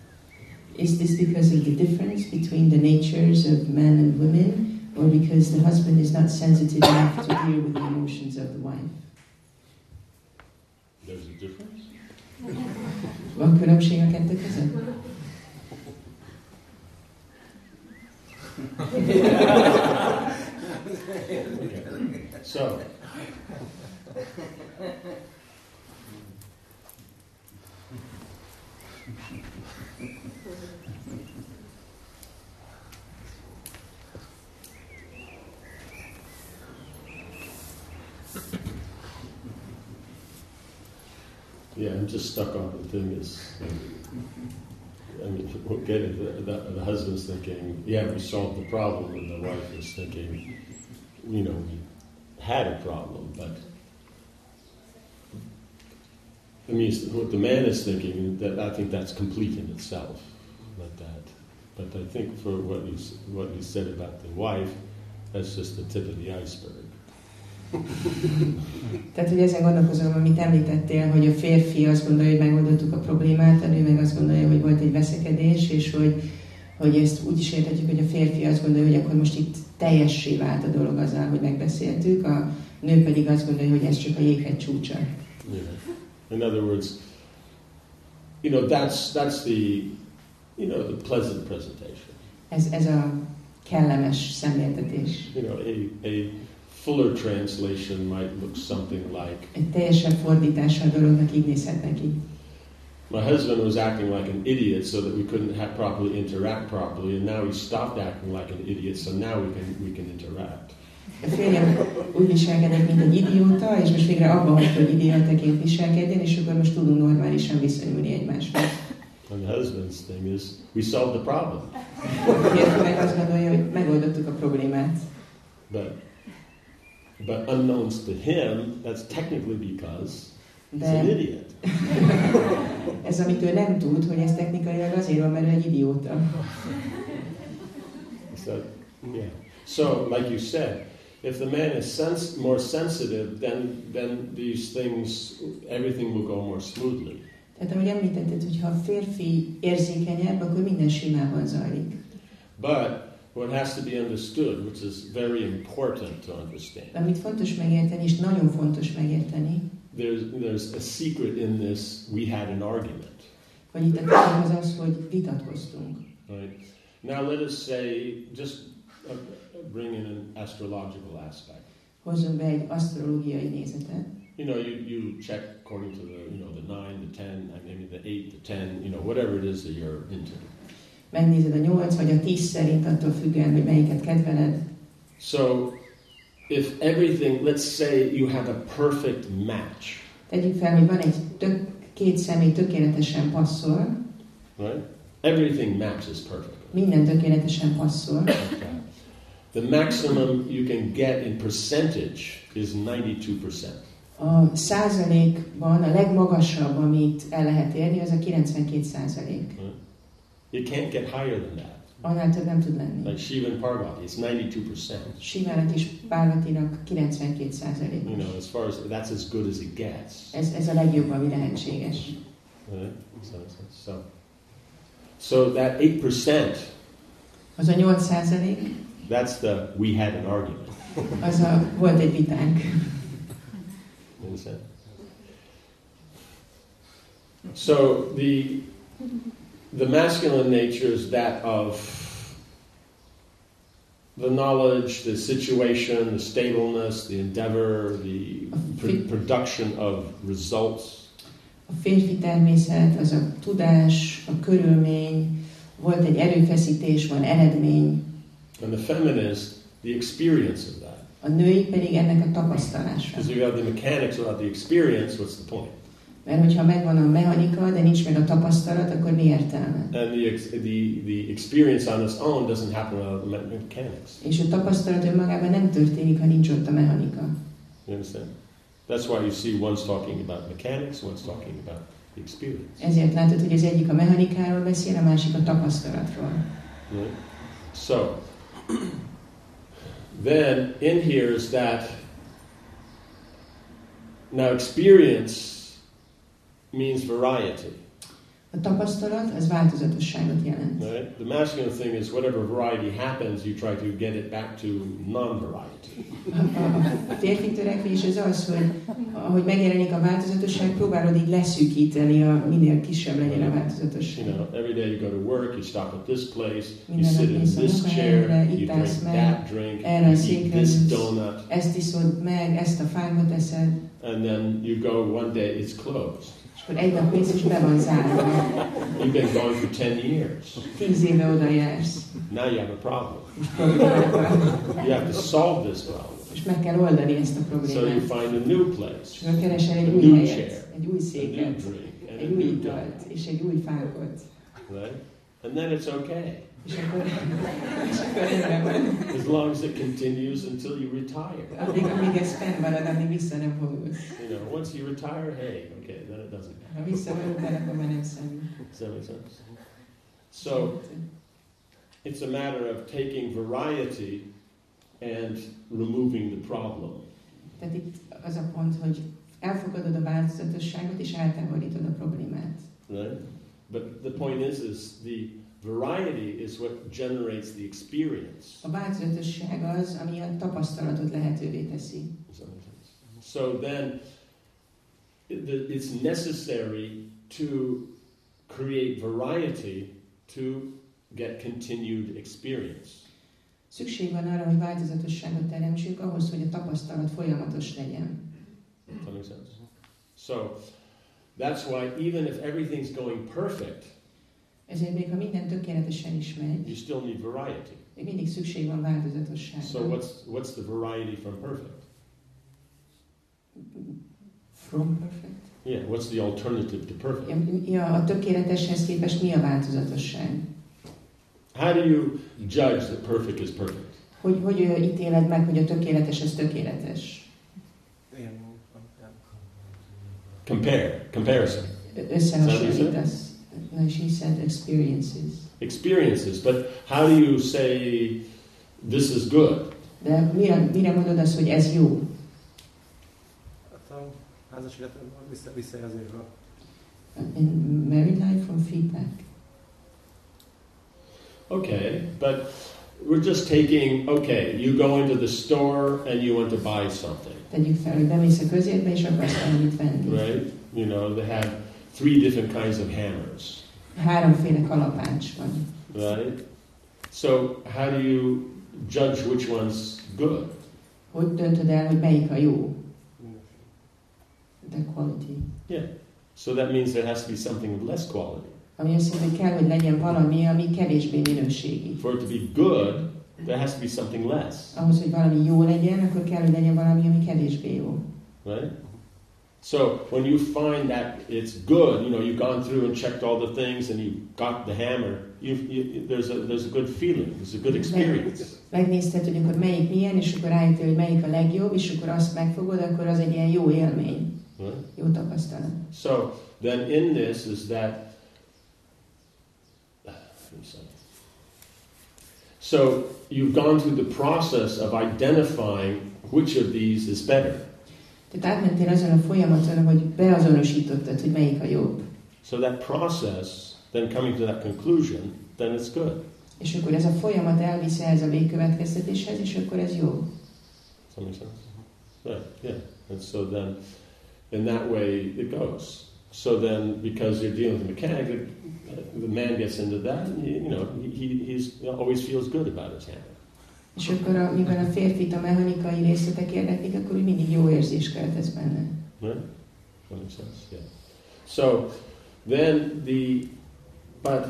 Is this because of the difference between the natures of men and women, or because the husband is not sensitive enough to deal with the emotions of the wife? There's a difference? Van különbség a kettő között? So, yeah, I'm just stuck on the thing is, I mean, we'll get it. The, the, the husband's thinking, yeah, we solved the problem, and the wife is thinking, you know, we had a problem, but I mean, what the man is thinking, that I think that's complete in itself, not that. But I think for what you what you said about the wife, that's just the tip of the iceberg. Tehát, hogy ezen gondolkozom, amit említettél, hogy a férfi azt gondolja, hogy megoldottuk a problémát, a nő meg azt gondolja, hogy volt egy veszekedés, és hogy, hogy ezt úgy is érthetjük, hogy a férfi azt gondolja, hogy akkor most itt teljessé vált a dolog azzal, hogy megbeszéltük, a nő pedig azt gondolja, hogy ez csak a jéghegy csúcsa. Yeah. In other words, you know, that's that's the you know the pleasant presentation. Ez, ez a kellemes szemléltetés. You know, a a fuller translation might look something like Egy teljesebb fordítása a dolognak így nézhet neki. My husband was acting like an idiot so that we couldn't have properly interact properly, and now he stopped acting like an idiot, so now we can we can interact. A férjem úgy viselkedett, mint egy idióta, és most végre abba hagyta, hogy idiótaként viselkedjen, és akkor most tudunk normálisan viszonyulni egymáshoz. And the husband's thing is, we solved the problem. Meg azt gondolja, hogy megoldottuk a problémát. But, but unknowns to him, that's technically because he's De an idiot. ez, amit ő nem tud, hogy ez technikailag azért van, mert ő egy idióta. So, yeah. So, like you said, if the man is sens- more sensitive, then, then these things, everything will go more smoothly. Tehát ahogy említetted, hogy ha a férfi érzékenyebb, akkor minden simában zajlik. But what has to be understood, which is very important to understand, De amit fontos megérteni, és nagyon fontos megérteni, there's, there's a secret in this. We had an argument. hogy itt a tény az az, hogy vitatkoztunk. Right? Now let us say, just uh, bring in an astrological aspect. Hozzunk be egy asztrológiai nézetet. You know, you, you check according to the, you know, the nine, the ten, maybe the eight, the ten, you know, whatever it is that you're into. Megnézed a 8 vagy a 10 szerint, attól függően, hogy melyiket kedveled. So, if everything, let's say you have a perfect match, Tegyük fel, hogy van egy tök, két személy tökéletesen passzol, right? Everything matches perfectly. minden tökéletesen passzol, Okay. The maximum you can get in percentage is 92%. a százalékban a legmagasabb, amit el lehet érni, az a 92 százalék. It can't get higher than that. Annál több nem tud lenni. Like Shiva and Parvati, it's 92%. Sivának és Párvatinak 92 százalék. You know, as far as that's as good as it gets. Ez, ez a legjobb, ami lehetséges. So, so that 8%, Az a 8 százalék, that's the we had an argument. az a volt egy vitánk. So the the masculine nature is that of the knowledge, the situation, the stableness, the endeavor, the pr- production of results. A férfi természet, az a tudás, a körülmény, volt egy erőfeszítés, van eredmény, And the feminist, the experience of that. a női pedig ennek a tapasztalása. Because if you have the mechanics without the experience, what's the point? Mert hogyha megvan a mechanika, de nincs meg a tapasztalat, akkor mi értelme? And the, the, the experience on its own doesn't happen without the me- mechanics. És a tapasztalat önmagában nem történik, ha nincs ott a mechanika. You understand? That's why you see one's talking about mechanics, one's talking about the experience. Ezért látod, hogy az egyik a mechanikáról beszél, a másik a tapasztalatról. Right? So, then in here is that now experience means variety. A tapasztalat az változatosságot jelent. Right? The masculine thing is whatever variety happens, you try to get it back to non-variety. A, férfi törekvés az az, hogy ahogy megjelenik a változatosság, próbálod így leszűkíteni, a, minél kisebb legyen a You know, every day you go to work, you stop at this place, you sit in this chair, you drink that drink, you eat this donut, ezt iszod meg, ezt a fánkot eszed, and then you go one day, it's closed. És akkor egy nap mész, és be van zárva. You've been going for 10 years. Tíz éve oda jársz, Now you have a problem. és problémák van. You have to solve this problem. És meg kell oldani ezt a So you find a new place, akkor keresel egy A új new helyet, chair, egy új a new széket, drink, and a egy új new italt, és egy új fánkot. right? And then it's okay, És akkor, és akkor rendben van. as long as it continues until you retire. Addig, amíg ez fenn marad, addig vissza nem fogulsz. You know, once you retire, hey, okay, then it doesn't. Ha visszavonultál, akkor már nem számít. Does that make sense? So it's a matter of taking variety and removing the problem. Tehát itt az a pont, hogy elfogadod a változatosságot, és eltávolítod a problémát. right? But the point is, is the variety is what generates the experience. A változatosság az, ami a tapasztalatot lehetővé teszi. Does that make sense? So then, it's necessary to create variety to get continued experience. Szükség van arra, hogy változatosságot teremtsünk ahhoz, hogy a tapasztalat folyamatos legyen. That make sense? So that's why even if everything's going perfect, Ezért még ha minden tökéletesen is megy, you still need variety. még mindig szükség van változatosságra. So what's what's the variety from perfect? From perfect? Yeah, what's the alternative to perfect? Ja, a tökéleteshez képest mi a változatosság? How do you judge that perfect is perfect? Hogy, hogy ítéled meg, hogy a tökéletes az tökéletes? Compare, comparison, Összehasonlítasz. No, she said experiences. experiences. But how do you say this is good? De mire, mire mondod azt, hogy ez jó? hát a házas életben vissza, visszajelzésből. In married life from feedback. Okay, but we're just taking, okay, you go into the store and you want to buy something, Then Tegyük fel, hogy bemész a közérbe, és akarsz valamit venni. right? You know, they have three different kinds of hammers, Háromféle kalapács van. right? So how do you judge which one's good? Hogy döntöd el, hogy melyik a jó? The quality. Yeah. So that means there has to be something of less quality. Ami azt jelenti, hogy kell, hogy legyen valami, ami kevésbé minőségi. For it to be good, there has to be something less, Ahhoz, hogy valami jó legyen, akkor kell, hogy legyen valami, ami kevésbé jó. right? So when you find that it's good, you know, you've gone through and checked all the things and you got the hammer, you, you, there's, a, there's a good feeling, there's a good experience. Megnézted, hogy akkor melyik milyen, és akkor rájöttél, hogy melyik a legjobb, és akkor azt megfogod, akkor az egy ilyen jó élmény, Right? jó tapasztalat. So then in this is that. So you've gone through the process of identifying which of these is better. Tehát átmentél azon a folyamaton, hogy beazonosítottad, hogy melyik a jobb. So that process, then coming to that conclusion, then it's good. És akkor ez a folyamat elvisz ez a végkövetkeztetéshez, és akkor ez jó. Does that make sense? Right, yeah. And so then, in that way, it goes. So then, because you're dealing with a mechanic, the, the man gets into that, and he, you know, he, he he's, always feels good about his hammer. És akkor, a, mivel a férfit a mechanikai részletek érdeklik, akkor úgy mindig jó érzés keltesz benne. Right? That makes sense. Yeah. So then the, but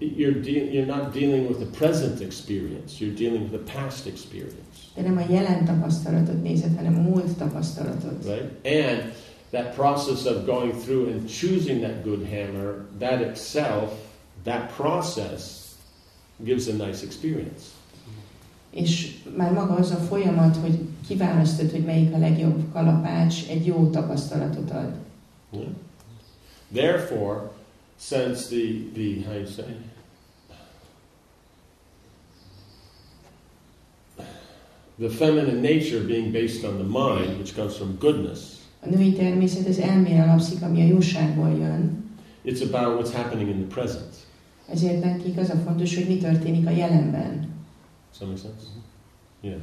you're you're not dealing with the present experience. You're dealing with the past experience, De nem a jelen tapasztalatot nézed, hanem a múlt tapasztalatot. right? And that process of going through and choosing that good hammer, that itself, that process gives a nice experience. És már maga az a folyamat, hogy kiválasztod, hogy melyik a legjobb kalapács, egy jó tapasztalatot ad. Yeah. Therefore, since the the how you say the feminine nature being based on the mind, which comes from goodness, A női természet az elmére alapszik, ami a jóságból jön. it's about what's happening in the present. Ezért nekik az a fontos, hogy mi történik a jelenben. Does that make sense? Mm-hmm. Yeah.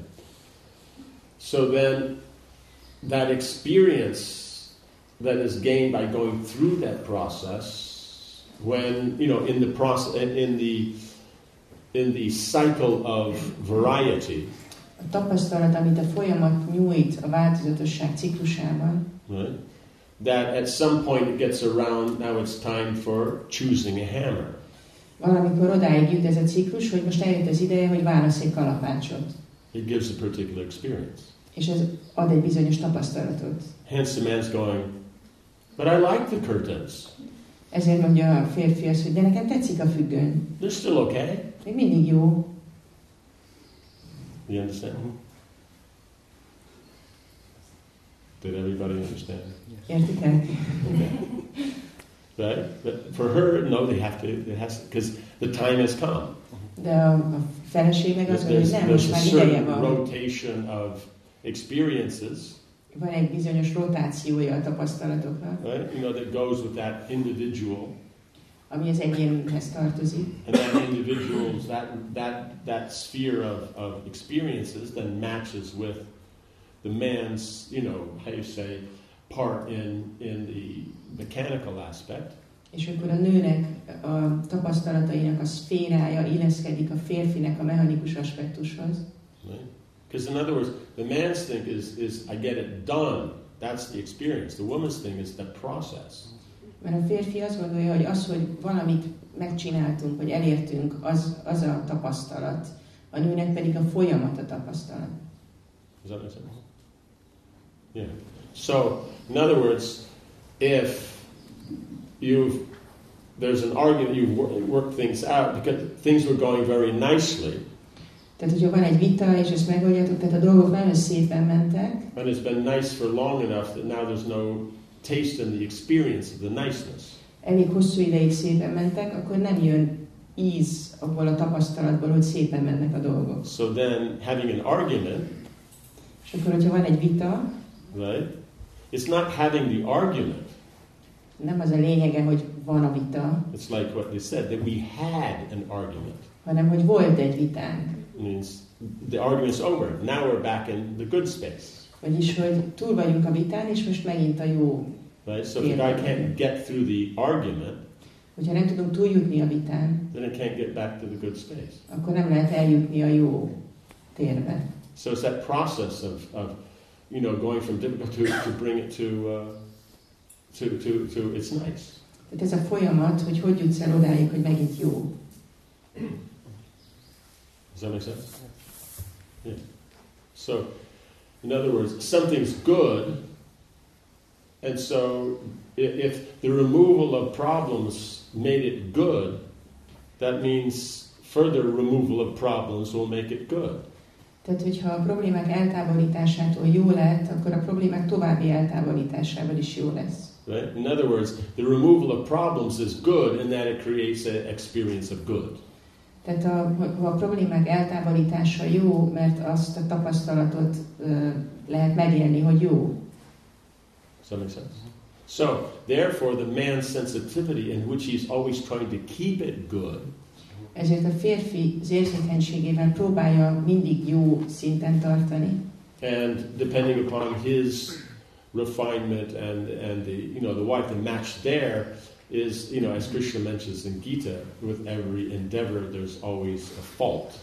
So then, that experience that is gained by going through that process, when you know, in the process, in the in the cycle of variety, A tapasztalat, amit a folyamat nyújt a változatosság ciklusában, right? That at some point it gets around. Now it's time for choosing a hammer. Valamikor odáig jut ez a ciklus, hogy most eljött az ideje, hogy válasz egy kalapácsot. It gives a particular experience. És ez ad egy bizonyos tapasztalatot. Hence, the man's going, "But I like the curtains. Ezért mondja a férfi azt, hogy de nekem tetszik a függöny. They're still okay." Még mindig jó. You understand? Did everybody understand? Értik el? Right? But for her, no, they have to. It has because the time has come. De a, a feleség meg There's, az, hogy there's, nem, there's most a már ideje certain van. rotation of experiences, Van egy bizonyos rotációja a tapasztalatoknak, right? You know that goes with that individual, ami az egyénhez tartozik. and that individual's that that that sphere of, of experiences then matches with the man's, you know, how you say, part in in the mechanical aspect. És akkor a nőnek a tapasztalatainak a szférája illeszkedik a férfinek a mechanikus aspektushoz. Right? Because in other words, the man's thing is is I get it done. That's the experience. The woman's thing is the process. Mert a férfi azt gondolja, hogy az, hogy valamit megcsináltunk, vagy elértünk, az, az a tapasztalat. A nőnek pedig a folyamat a tapasztalat. Does that make sense? Yeah. So, in other words, if you've there's an argument, you've wor- worked things out because things were going very nicely, Tehát, hogyha van egy vita, és ezt megoldjátok, tehát a dolgok nagyon szépen mentek, and it's been nice for long enough that now there's no taste in the experience of the niceness. elég hosszú ideig szépen mentek, akkor nem jön íz abból a tapasztalatból, hogy szépen mennek a dolgok. So then, having an argument, És akkor, hogyha van egy vita, right? It's not having the argument. Nem az a lényege, hogy van a vita, It's like what they said that we had an argument. hanem hogy volt egy vitánk. It means the argument's over. Now we're back in the good space. Vagyis, hogy túl vagyunk a vitán, és most megint a jó. Right? So if the guy can't get through the argument, Hogyha nem tudunk túljutni a vitán, then it can't get back to the good space. akkor nem lehet eljutni a jó térbe. So it's that process of, of you know, going from difficult to, to bring it to, uh, to, to, to it's nice. Tehát ez a folyamat, hogy hogy jutsz el odáig, hogy megint jó. Does that make sense? Yeah. So, in other words, something's good, and so if the removal of problems made it good, that means further removal of problems will make it good. Tehát, hogyha a problémák eltávolításától jó lett, akkor a problémák további eltávolításával is jó lesz. Right? In other words, the removal of problems is good in that it creates an experience of good. Tehát a, a problémák eltávolítása jó, mert azt a tapasztalatot ö, lehet megélni, hogy jó. Does that make sense? So, therefore, the man's sensitivity, in which he's always trying to keep it good, Ezért a férfi az próbálja mindig jó szinten tartani, and depending upon his refinement and, and the, you know, the wife, the match there is, you know, as Krishna mentions in Gita, with every endeavor, there's always a fault.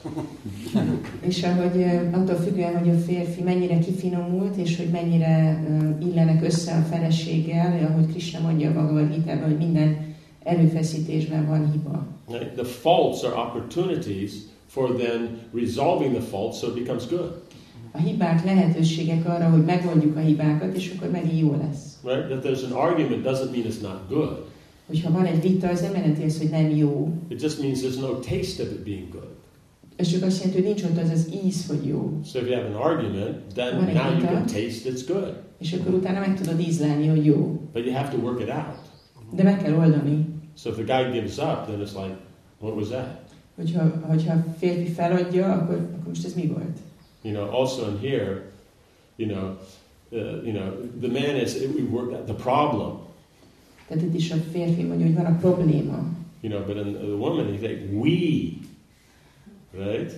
és ahogy attól függően, hogy a férfi mennyire kifinomult, és hogy mennyire illenek össze a feleséggel, ahogy Krishna mondja a Bhagavad gita hogy minden erőfeszítésben van hiba. Right? The faults are opportunities for then resolving the faults so it becomes good. A hibák lehetőségek arra, hogy megoldjuk a hibákat, és akkor megint jó lesz. Right? That there's an argument doesn't mean it's not good. Hogyha van egy vita, az nem jelenti azt, hogy nem jó. It just means there's no taste of it being good. Ez csak azt jelenti, hogy nincs ott az az íz, hogy jó. So if you have an argument, then now you vita. can taste it's good. És akkor utána meg tudod ízlelni, hogy jó. But you have to work it out. De meg kell oldani. So if the guy gives up, then it's like, what was that? Hogyha, hogyha a férfi feladja, akkor, akkor most ez mi volt? You know, also in here, you know, uh, you know, the man is we work the problem, Tehát itt is a férfi mondja, hogy van a probléma. you know, but in the woman, he's like we, right?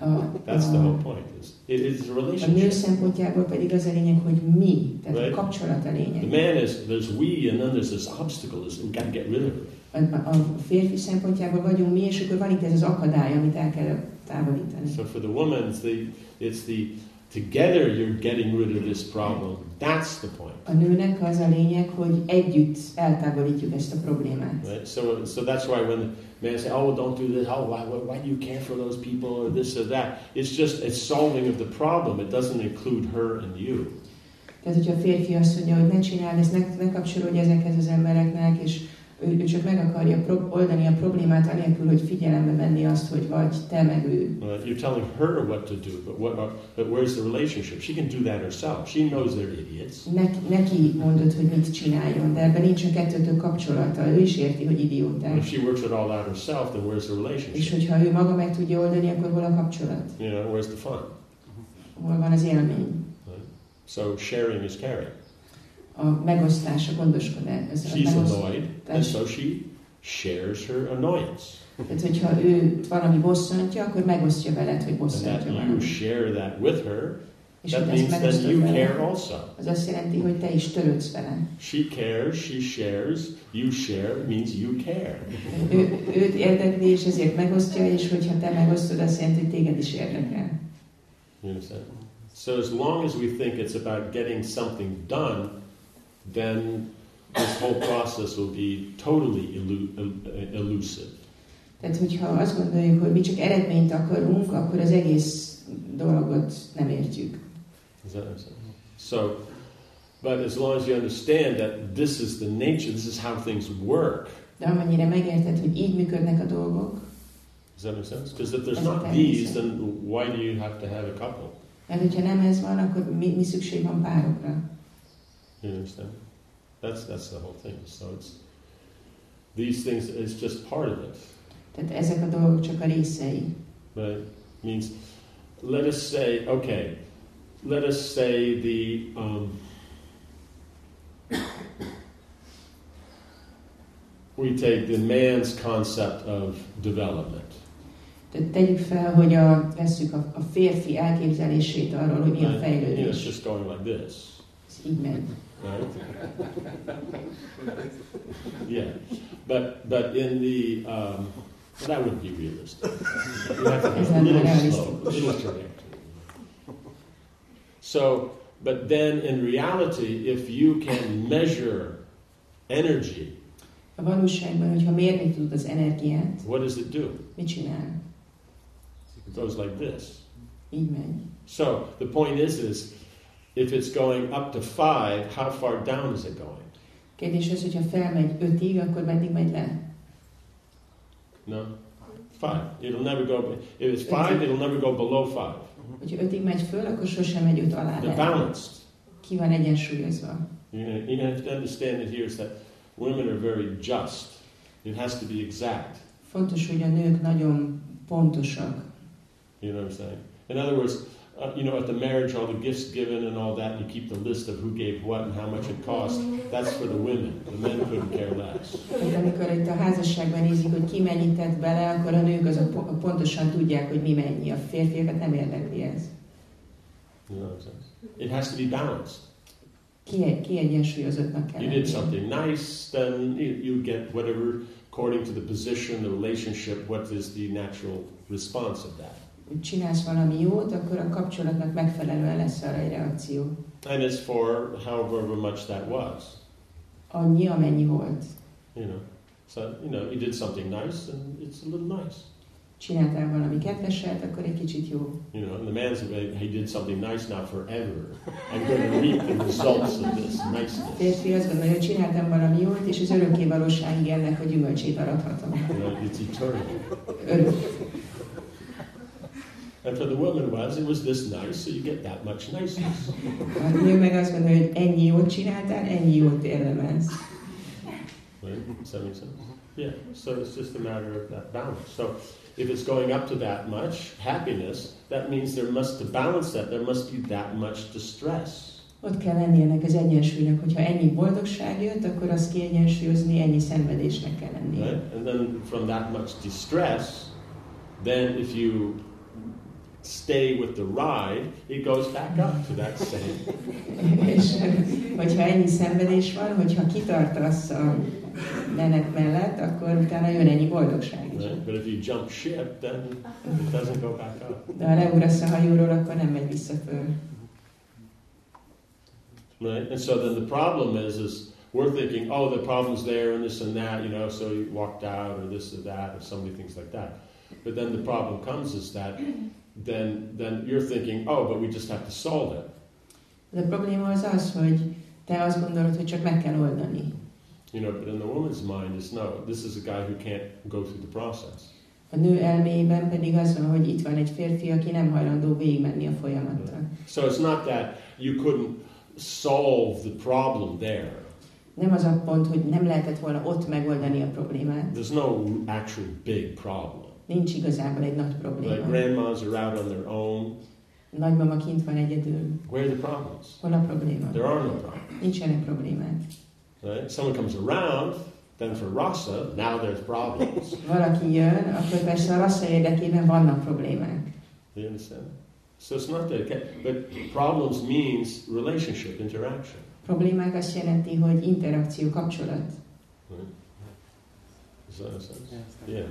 A, That's the whole point. Is it is a a nő relationship. szempontjából pedig az a lényeg, hogy mi. Tehát Right. a kapcsolat a The man is there's we, and then there's this obstacle. Is we got to get rid of it. A, férfi szempontjából vagyunk mi, és akkor van itt ez az akadály, amit el kell távolítani. So for the woman, it's the it's the together you're getting rid of this problem. That's the point. A nőnek az a lényeg, hogy együtt eltávolítjuk ezt a problémát. Right? So, so that's why when men say, "Oh, don't do this," "Oh, why, why, why do you care for those people?" or this or that, it's just it's solving of the problem. It doesn't include her and you. Tehát, hogyha a férfi azt mondja, hogy ne csináld ezt, ne, ne kapcsolódj ezekhez az embereknek, és ő, ő csak meg akarja oldani a problémát, anélkül, hogy figyelembe venni azt, hogy vagy te meg ő. Right? You're telling her what to do, but what? But where's the relationship? She can do that herself. She knows they're idiots. Neki, neki mondod, hogy mit csináljon, de ebben a kettőtök kapcsolata. Ő is érti, hogy idióták. if she works it all out herself, then where's the És relationship? hogyha ő maga meg tudja oldani, akkor hol a kapcsolat? You know, where's the fun? Hol van az élmény? So sharing is caring. A megosztás, a gondoskodás. She's annoyed, and so she shares her annoyance. Tehát, hogyha ő valami bosszantja, akkor megosztja veled, hogy bosszantja that you valamit. share that with her, És that means megosztod you vele, care also. az azt jelenti, hogy te is törődsz vele. She cares, she shares, you share means you care. Ő, őt érdekli, és ezért megosztja, és hogyha te megosztod, azt jelenti, hogy téged is érdekel. You understand? So as long as we think it's about getting something done, then this whole process will be totally el- elusive. Tehát, hogyha azt gondoljuk, hogy mi csak eredményt akarunk, akkor az egész dolgot nem értjük. So, but as long as you understand that this is the nature, this is how things work. De amennyire megérted, hogy így működnek a dolgok, Does that make sense? Because if there's not these, then why do you have to have a couple? mert hogyha nem ez van, akkor mi, mi szükség van párokra? You understand? That's that's the whole thing. So it's these things. It's just part of it. Tehát ezek a dolgok csak a részei. Right? Means, let us say, okay, let us say the um, we take the man's concept of development. Tehát tegyük fel, hogy a, vesszük a, a férfi elképzelését arról, hogy mi a And, you know, it's fejlődés. just going like this, Ez így. Right? yeah, but but in the um, that wouldn't be realistic. You have to be a little slow, a little trajectory. So, but then in reality, if you can measure energy, A valóságban, hogyha mérni tudod az energiát, what does it do? mit csinál? It goes like this. Így megy. So the point is, is if it's going up to five, how far down is it going? Kérdés az, hogyha felmegy ötig, akkor meddig megy le? No, five. It'll never go. If it's five, it'll never go below five. Hogyha ötig megy föl, akkor sosem megy öt alá They're balanced. Ki van egyensúlyozva. You, know, you have to understand that here is that women are very just. It has to be exact. Fontos, hogy a nők nagyon pontosak. You know what I'm saying? In other words, uh, you know, at the marriage, all the gifts given and all that, and you keep the list of who gave what and how much it cost. That's for the women. The men couldn't care less. Tehát amikor itt a házasságban nézik, hogy ki mennyit tett bele, akkor a nők azok po- pontosan tudják, hogy mi mennyi. A férfiakat nem érdekli ez. You know what I'm saying? It has to be balanced. Ki, ki kell You did something nice, then you get whatever according to the position, the relationship. What is the natural response of that? Csinálsz valami jót, akkor a kapcsolatnak megfelelően lesz arra egy reakció. And it's for however much that was. Annyi, amennyi volt. You know, so you know, you did something nice, and it's a little nice. Csináltál valami kedveset, akkor egy kicsit jó. You know, and the man's like, he did something nice now forever. I'm going to reap the results of this niceness. férfi azt gondolja, hogy csináltam valami jót, és az örökké valóságig ennek a gyümölcsét arathatom. You know, it's eternal. Örök. And for the woman was, it was this nice, so you get that much niceness. A nő meg azt gondolja, hogy ennyi jót csináltál, ennyi jót érdemelsz. Right? Does that make sense? Yeah. So it's just a matter of that balance. So if it's going up to that much happiness, that means there must to balance that. There must be that much distress. Ott kell lenni ennek az egyensúlynak, hogyha ennyi boldogság jött, akkor azt kiegyensúlyozni, ennyi szenvedésnek kell lennie. Right? And then from that much distress, then if you stay with the ride, it goes back up to that same. És hogyha ennyi szenvedés van, hogyha kitartasz a menet mellett, akkor utána jön ennyi boldogság is. Right? But if you jump ship, then it doesn't go back up. De ha leugrasz a hajóról, akkor nem megy vissza föl. Right? And so then the problem is, is we're thinking, oh, the problem's there and this and that, you know, so you walked out or this or that or so many things like that. But then the problem comes is that then then you're thinking, oh, but we just have to solve it. De probléma az az, hogy te azt gondolod, hogy csak meg kell oldani. You know, but in the woman's mind is no, this is a guy who can't go through the process. A nő elméjében pedig az van, hogy itt van egy férfi, aki nem hajlandó végigmenni a folyamattal. So it's not that you couldn't solve the problem there. Nem az a pont, hogy nem lehetett volna ott megoldani a problémát. There's no actual big problem. Nincs igazából egy nagy Like probléma. grandmas are out on their own. Nagymama kint van egyedül. Where are the problems? Hol a probléma? There are no problems. Nincsenek problémák. Right? Someone comes around, then for Rasa, now there's problems. Valaki jön, akkor persze a rassza érdekében vannak problémák. you understand? So it's not that, okay? but problems means relationship, interaction. Problémák azt jelenti, hogy interakció, kapcsolat. Right? Does that make sense? Yeah.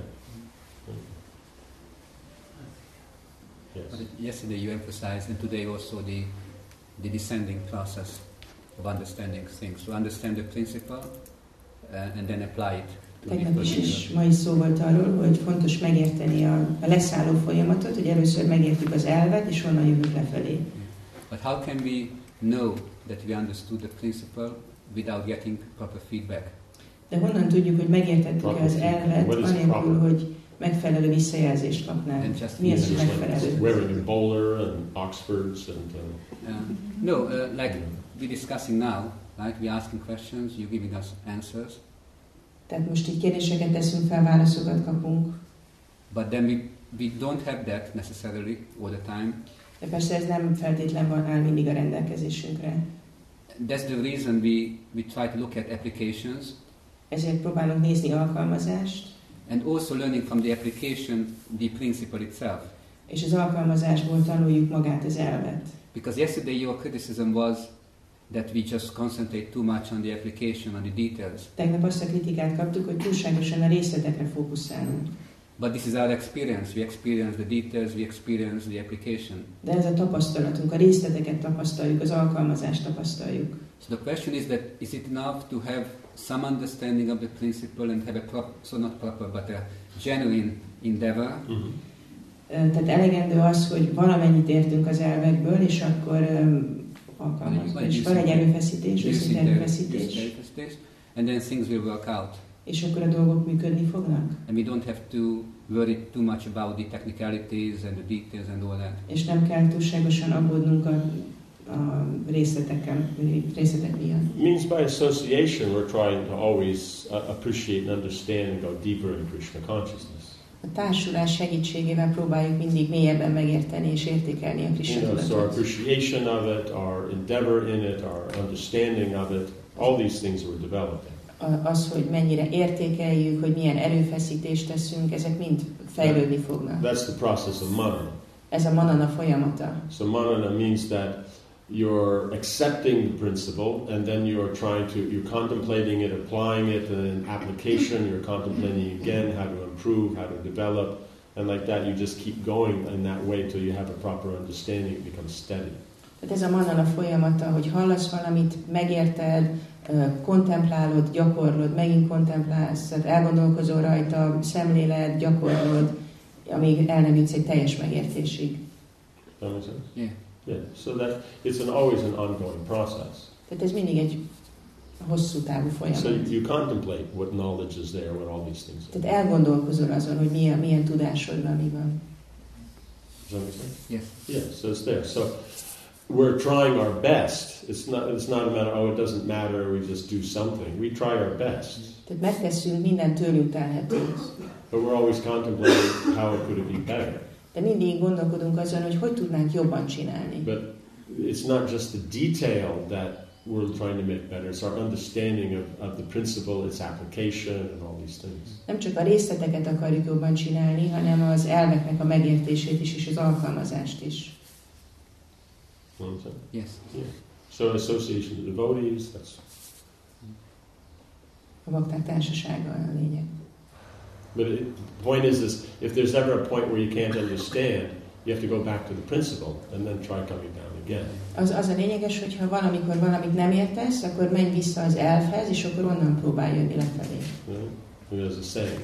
Yes. But yesterday you emphasized, and today also, the, the descending process of understanding things. To understand the principle uh, and then apply it to the Tegnap is, is particular. ma is szó volt arról, hogy fontos megérteni a, a leszálló folyamatot, hogy először megértjük az elvet, és onnan jövünk lefelé. But how can we know that we understood the principle without getting proper feedback? De honnan tudjuk, hogy megértettük-e az elvet, What is anélkül, proper? hogy megfelelő visszajelzést just Mi az, hogy like megfelelő? wearing a bowler and Oxfords and uh, no, uh, like we're discussing now, right? We're asking questions, you're giving us answers, Tehát most így kérdéseket teszünk fel, válaszokat kapunk, but then we, we don't have that necessarily all the time. de persze ez nem feltétlen van áll mindig a rendelkezésünkre. That's the reason we, we try to look at applications Ezért próbálunk nézni alkalmazást, and also learning from the application the principle itself. és az alkalmazásból tanuljuk magát az elvet. Because yesterday your criticism was that we just concentrate too much on the application, on the details. Tegnap azt a kritikát kaptuk, hogy túlságosan a részletekre fókuszálunk. But this is our experience. We experience the details, we experience the application. De ez a tapasztalatunk, a részleteket tapasztaljuk, az alkalmazást tapasztaljuk. So the question is that is it enough to have some understanding of the principle and have a prop, so not proper, but a genuine endeavor, Ö, Tehát elegendő az, hogy valamennyit értünk az elvekből, és akkor öm, alkalmazunk. És van egy erőfeszítés, őszinte erőfeszítés, and then things will work out. És akkor a dolgok működni fognak. And we don't have to worry too much about the technicalities and the details and all that. És nem kell túlságosan aggódnunk a, a részletekkel, részletek miatt. means by association we're trying to always uh, appreciate and understand and go deeper in Krishna consciousness. A társulás segítségével próbáljuk mindig mélyebben megérteni és értékelni a Krishna You know, so our tudatot. appreciation of it, our endeavor in it, our understanding of it, all these things we're developing. Az, hogy mennyire értékeljük, hogy milyen erőfeszítést teszünk, ezek mind fejlődni fognak. That's the process of manana. Ez a manana folyamata. So manana means that you're accepting the principle and then you're trying to you're contemplating it, applying it and in application, you're contemplating again how to improve, how to develop, and like that you just keep going in that way till you have a proper understanding, it becomes steady. Tehát ez a manana folyamata, hogy hallasz valamit, megérted, kontemplálod, gyakorlod, megint kontemplálsz, tehát elgondolkozol rajta, szemléled, gyakorlod, amíg el nem jutsz egy teljes megértésig. That makes sense? Yeah. Yeah. So that it's an always an ongoing process. Tehát ez mindig egy hosszú távú So folyamat. you contemplate what knowledge is there, what all these things are. Tehát elgondolkozol azon, hogy milyen, milyen tudásod van, mi van. Does that make sense? Yes. Yeah, so it's there. So we're trying our best. It's not it's not a matter, oh it doesn't matter, we just do something. We try our best. Tehát megteszünk minden tőlünk telhetőt. But we're always contemplating how could it be better. De mindig gondolkodunk azon, hogy hogy tudnánk jobban csinálni. But it's not just the detail that we're trying to make better, it's our understanding of, of the principle, its application, and all these things. Nem csak a részleteket akarjuk jobban csinálni, hanem az elveknek a megértését is, és az alkalmazást is. You know what I'm saying? Yes. So association with devotees, that's A bakták társasága a lényeg. But it, the point is, is if there's ever a point where you can't understand, you have to go back to the principle and then try coming down again. Az, az a lényeges, hogyha valamikor valamit nem értesz, akkor menj vissza az elfhez, és akkor onnan próbálj jönni lefelé. You know? There's a saying,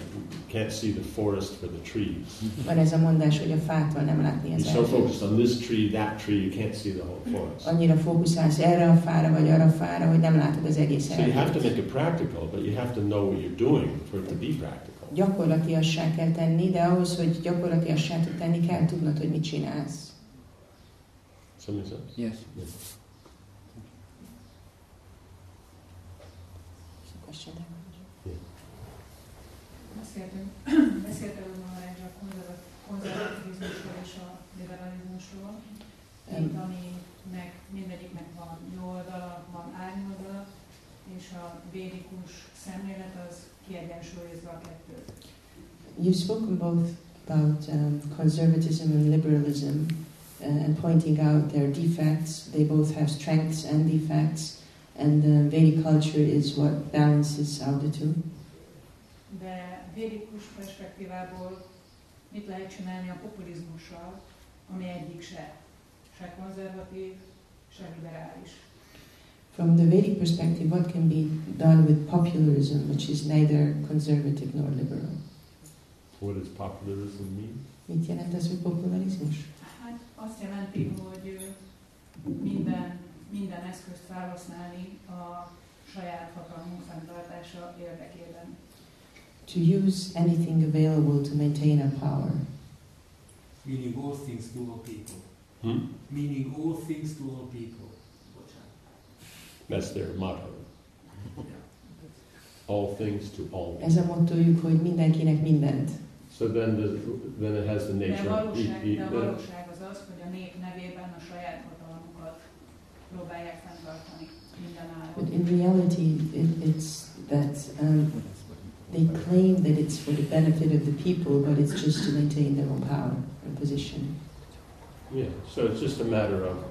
can't see the forest for the trees. Van ez a mondás, hogy a fától nem látni You're az so elfet. focused on this tree, that tree, you can't see the whole forest. Annyira fókuszálsz erre a fára, vagy arra a fára, hogy nem látod az egész So you have to make it practical, but you have to know what you're doing for it to be practical. Gyakorlatiassá kell tenni, de ahhoz, hogy gyakorlatiassá tud tenni, kell tudnod, hogy mit csinálsz. Sense? Yes. Beszéltünk, beszéltünk a és a liberalizmusról, mint aminek mindegyiknek van jó oldala, van árnyoldala, és a védikus szemlélet az kiegyensúlyozza a kettőt. You've spoken both about um, conservatism and liberalism uh, and pointing out their defects. They both have strengths and defects, and uh, Vedic culture is what balances out the two. De védikus perspektívából mit lehet csinálni a populizmussal, ami egyik se, se konzervatív, se liberális. From the Vedic perspective, what can be done with popularism, which is neither conservative nor liberal? What does popularism mean? Mit jelent ez, hogy popularizmus? Hát azt jelenti, hogy ö, eszközt felhasználni a saját hatalmunk fenntartása érdekében. To use anything available to maintain our power. Meaning all things to all people. Hmm? Meaning all things to all people. That's their motto. All things to all people. Ez a mottojuk, hogy mindenkinek mindent. So then, the, then it has the De a nature of valóság, e- e- de a valóság az az, hogy a nép nevében a saját hatalmukat próbálják fenntartani minden But in reality, it, it's that um, they claim that it's for the benefit of the people, but it's just to maintain their own power and position. Yeah, so it's just a matter of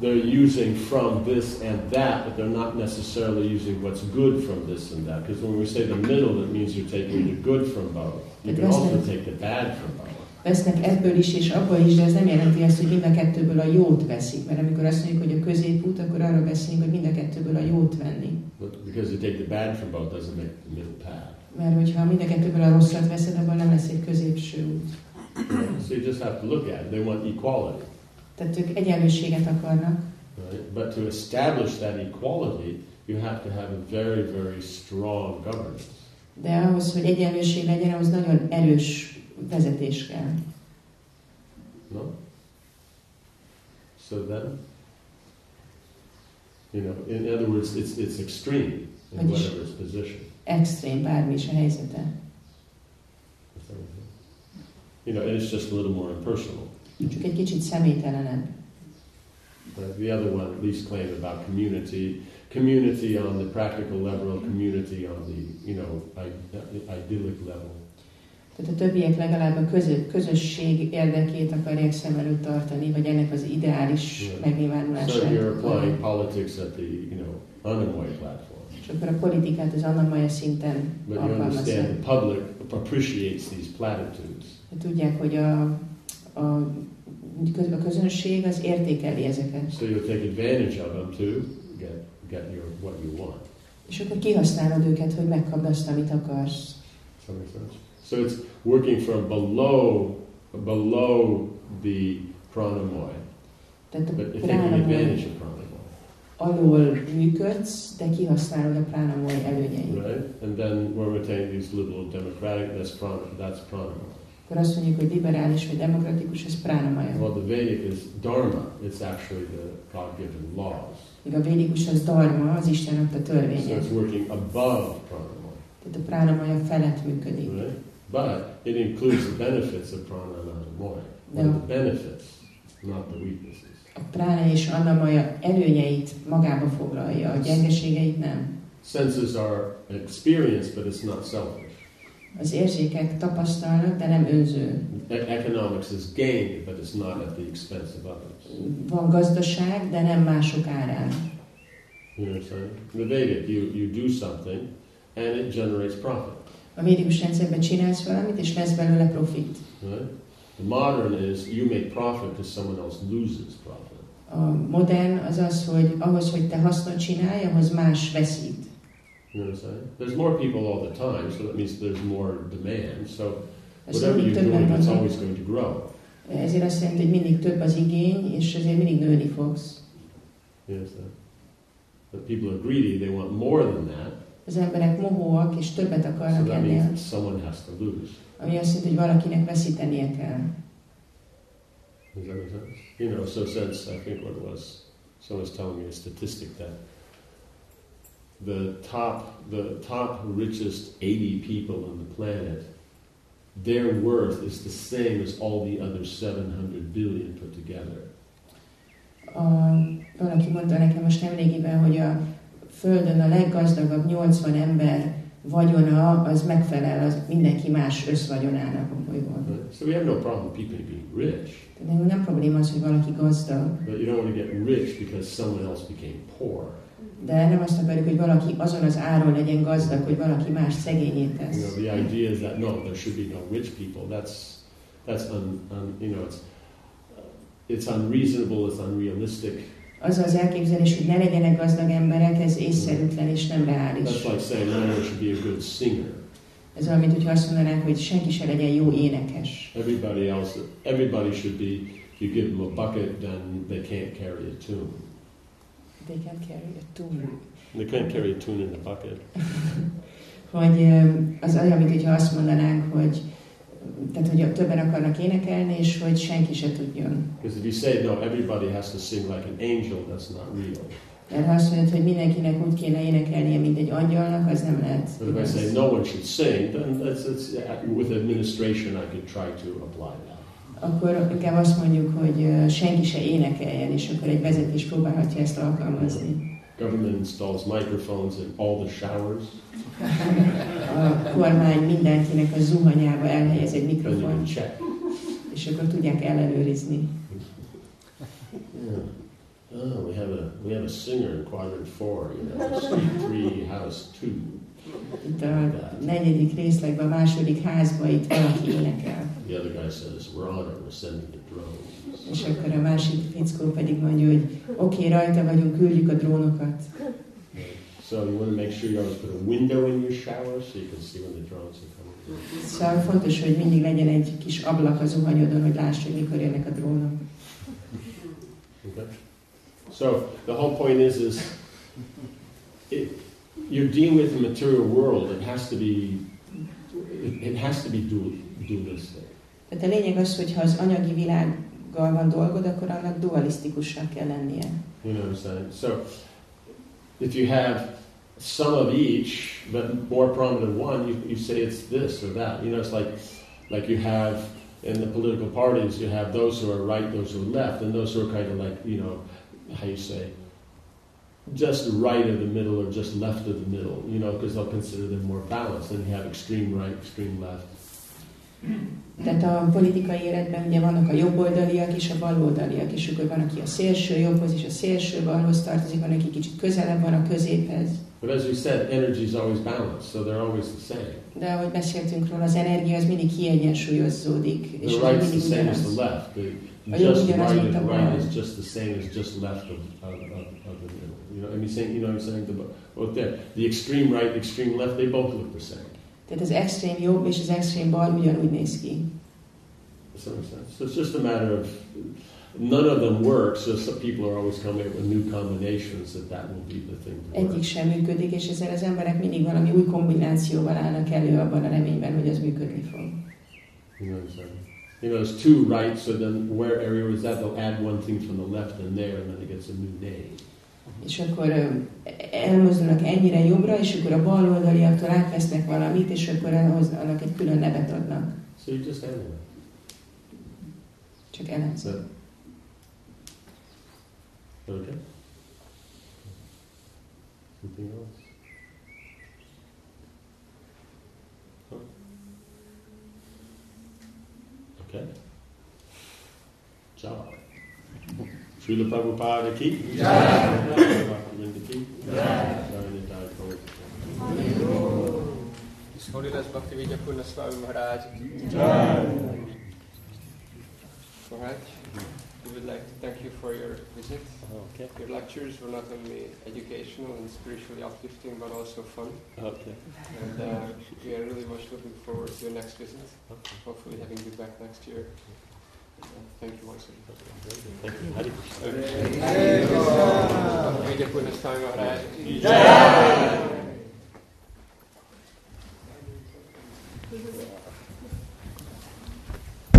they're using from this and that, but they're not necessarily using what's good from this and that. Because when we say the middle, it means you're taking the good from both. You can also take the bad from both. Vesznek ebből is és abból is, de ez nem jelenti azt, hogy mind a kettőből a jót veszik. Mert amikor azt mondjuk, hogy a középút, akkor arról beszélünk, hogy mind a kettőből a jót venni. But because you take the bad from both doesn't make the middle path. Mert hogyha mind a kettőből a rosszat veszed, abban nem lesz egy középső út. So you just have to look at it. They want equality. Tehát ők egyenlőséget akarnak, Right? But to establish that equality, you have to have a very, very strong governance. de ahhoz, hogy egyenlőség legyen, ahhoz nagyon erős vezetés kell. No? So then, you know, in other words, it's, it's extreme in Vagyis- whatever its position. Extrém bármi is a helyzete. You know, and it's just a little more impersonal. Csak egy kicsit személytelenebb. Right? The other one at least claimed about community, community on the practical level, community on the, you know, idyllic level. Tehát a többiek legalább a közö, közösség érdekét akarják szem előtt tartani, vagy ennek az ideális Yeah. So megnyilvánulását. you're applying politics at the, you know, Annamoy platform. És akkor a politikát az Annamaja szinten But you understand the public appreciates these platitudes. Tudják, hogy a, a, a közönség az értékeli ezeket. So you'll take advantage of them to get, get your, what you want. És akkor kihasználod őket, hogy megkapd azt, amit akarsz. Does that make sense? So it's working from below, below the pranamoy, Tehát but taking advantage of pranamoy, alól működsz, de kihasználod a pránamoly előnyeit. right? And then when we're taking these liberal democratic, that's prana, that's pranamoy. Akkor azt mondjuk, hogy liberális vagy demokratikus, ez pránamaja. Well, the Vedic is dharma. It's actually the God-given laws. Míg a védikus az dharma, az Isten adta So törvénye. it's working above pranamoy, Tehát a pránamaja felett működik. right? But it includes the benefits of prana and anamoy. What are the benefits, not the weaknesses. A prána és annamaja előnyeit magába foglalja, a gyengeségeit nem. Senses are experienced, but it's not selfish. Az érzékek tapasztalnak, de nem önző. E- economics is gained, but it's not at the expense of others. Van gazdaság, de nem mások árán. You know what I'm saying? In the Vedic, you, you do something, and it generates profit. A védikus rendszerben csinálsz valamit, és lesz belőle profit. Right? The modern is you make profit because someone else loses profit. A modern az az, hogy ahhoz, hogy te hasznot csinálj, ahhoz más veszít. You know what I'm saying? There's more people all the time, so that means there's more demand. So whatever you're doing, it's always going to grow. Ezért azt jelenti, hogy mindig több az igény, és ezért mindig nőni fogsz. You understand? But people are greedy; they want more than that. Az emberek mohóak, és többet So akarnak ennél, someone has to lose. ami azt jelenti, hogy valakinek veszítenie kell. Does that make sense? You know, so since I think what was, someone was telling me a statistic that the top, the top richest 80 people on the planet, their worth is the same as all the other 700 billion put together. A, valaki mondta nekem most nemrégiben, hogy a Földön a leggazdagabb 80 ember vagyona az megfelel az mindenki más összvagyonának a bolygón. So we have no problem people being rich, Tehát nem probléma az, hogy valaki gazdag, but you don't want to get rich because someone else became poor. de nem azt akarjuk, hogy valaki azon az áron legyen gazdag, hogy valaki más szegényét You know, tesz. the idea is that no, there should be no rich people. That's that's un, un, you know it's it's unreasonable. It's unrealistic. Az az elképzelés, hogy ne legyenek gazdag emberek, ez észszerűtlen és nem reális. That's like saying no one should be a good singer. Ez olyan, mint hogyha azt mondanánk, hogy senki se legyen jó énekes. Everybody else, everybody should be. If you give them a bucket, then they can't carry a tune. they can carry a tune. They can't carry a tune in a bucket. hogy az olyan, mint hogyha azt mondanánk, hogy tehát, hogy többen akarnak énekelni, és hogy senki se tudjon. Because if you say no, everybody has to sing like an angel, that's not real. Mert ha azt mondod, hogy mindenkinek úgy kéne énekelnie, mint egy angyalnak, az nem lehet. But if I say no one should sing, then that's, that's with administration I could try to apply that. Akkor inkább azt mondjuk, hogy senki se énekeljen, és akkor egy vezetés próbálhatja ezt alkalmazni. Government installs microphones in all the showers, A kormány mindenkinek a zuhanyába elhelyez egy check. és akkor tudják ellenőrizni. Yeah. Oh, we have a we have a singer in quadrant four, you know, street three, house two. Itt a negyedik részlegben, a második házban itt valaki énekel. The other guy says, "We're on it. We're sending the drones." És akkor a másik fickó pedig mondja, hogy oké, okay, rajta vagyunk, küldjük a drónokat. So you want to make sure you always put a window in your shower so you can see when the drones are coming. Szóval fontos, hogy mindig legyen egy kis ablak az zuhanyodon, hogy láss, hogy mikor jönnek a drónok. Okay. So the whole point is, is it, you're dealing with the material world. It has to be, it, has to be dual, dualistic. Tehát a lényeg az, hogy ha az anyagi világgal van dolgod, akkor annak dualisztikusnak kell lennie. You know what I'm saying? So if you have some of each, but more prominent one, you, you say it's this or that. You know, it's like like you have in the political parties, you have those who are right, those who are left, and those who are kind of like, you know, how you say, just right of the middle or just left of the middle, you know, because they'll consider them more balanced. Then you have extreme right, extreme left. Tehát a politikai életben ugye vannak a jobboldaliak és a baloldaliak, és akkor van, aki a szélső jobbhoz és a szélső balhoz tartozik, van, aki kicsit közelebb van a középhez. But as we said, energy is always balanced, so they're always the same. De ahogy beszéltünk róla, az energia az mindig kiegyensúlyozódik, és The az right's mindig the same as the left. The A jobb ugyanaz, right mint a bal. right is just the same as just left of, of, of, of the middle. You know, I mean, saying, you know what I'm saying? The, both there. The extreme right, extreme left, they both look the same. Tehát az extrém jobb és az extrém bal ugyanúgy néz ki. Make sense? So it's just a matter of none of them work. So some people are always coming up with new combinations that that will be the thing. To Egyik sem működik, és ezzel az emberek mindig valami új kombinációval állnak elő abban a reményben, hogy az működni fog. You know? You there's two right, so then where area is that? They'll add one thing from the left and there, and then it gets a new name. És akkor elmozdulnak ennyire jobbra, és akkor a bal oldaliaktól átvesznek valamit, és akkor ahhoz annak egy külön nevet adnak. So you just it. Csak elemző. So, okay. Something else? Huh? Okay. Ciao. Srila Prabhupada ki? Jai. Prabhupada ki? Jai. Jai. His Holiness Bhakti Vidyapurna Swami Maharaj. Alright. We would like to thank you for your visit. Okay. Your lectures were not only educational and spiritually uplifting, but also fun. Okay. And uh, we are really much looking forward to your next visit. Hopefully having you back next year. Thank you once again. Thank you, Hari. Vede quella stava Jai!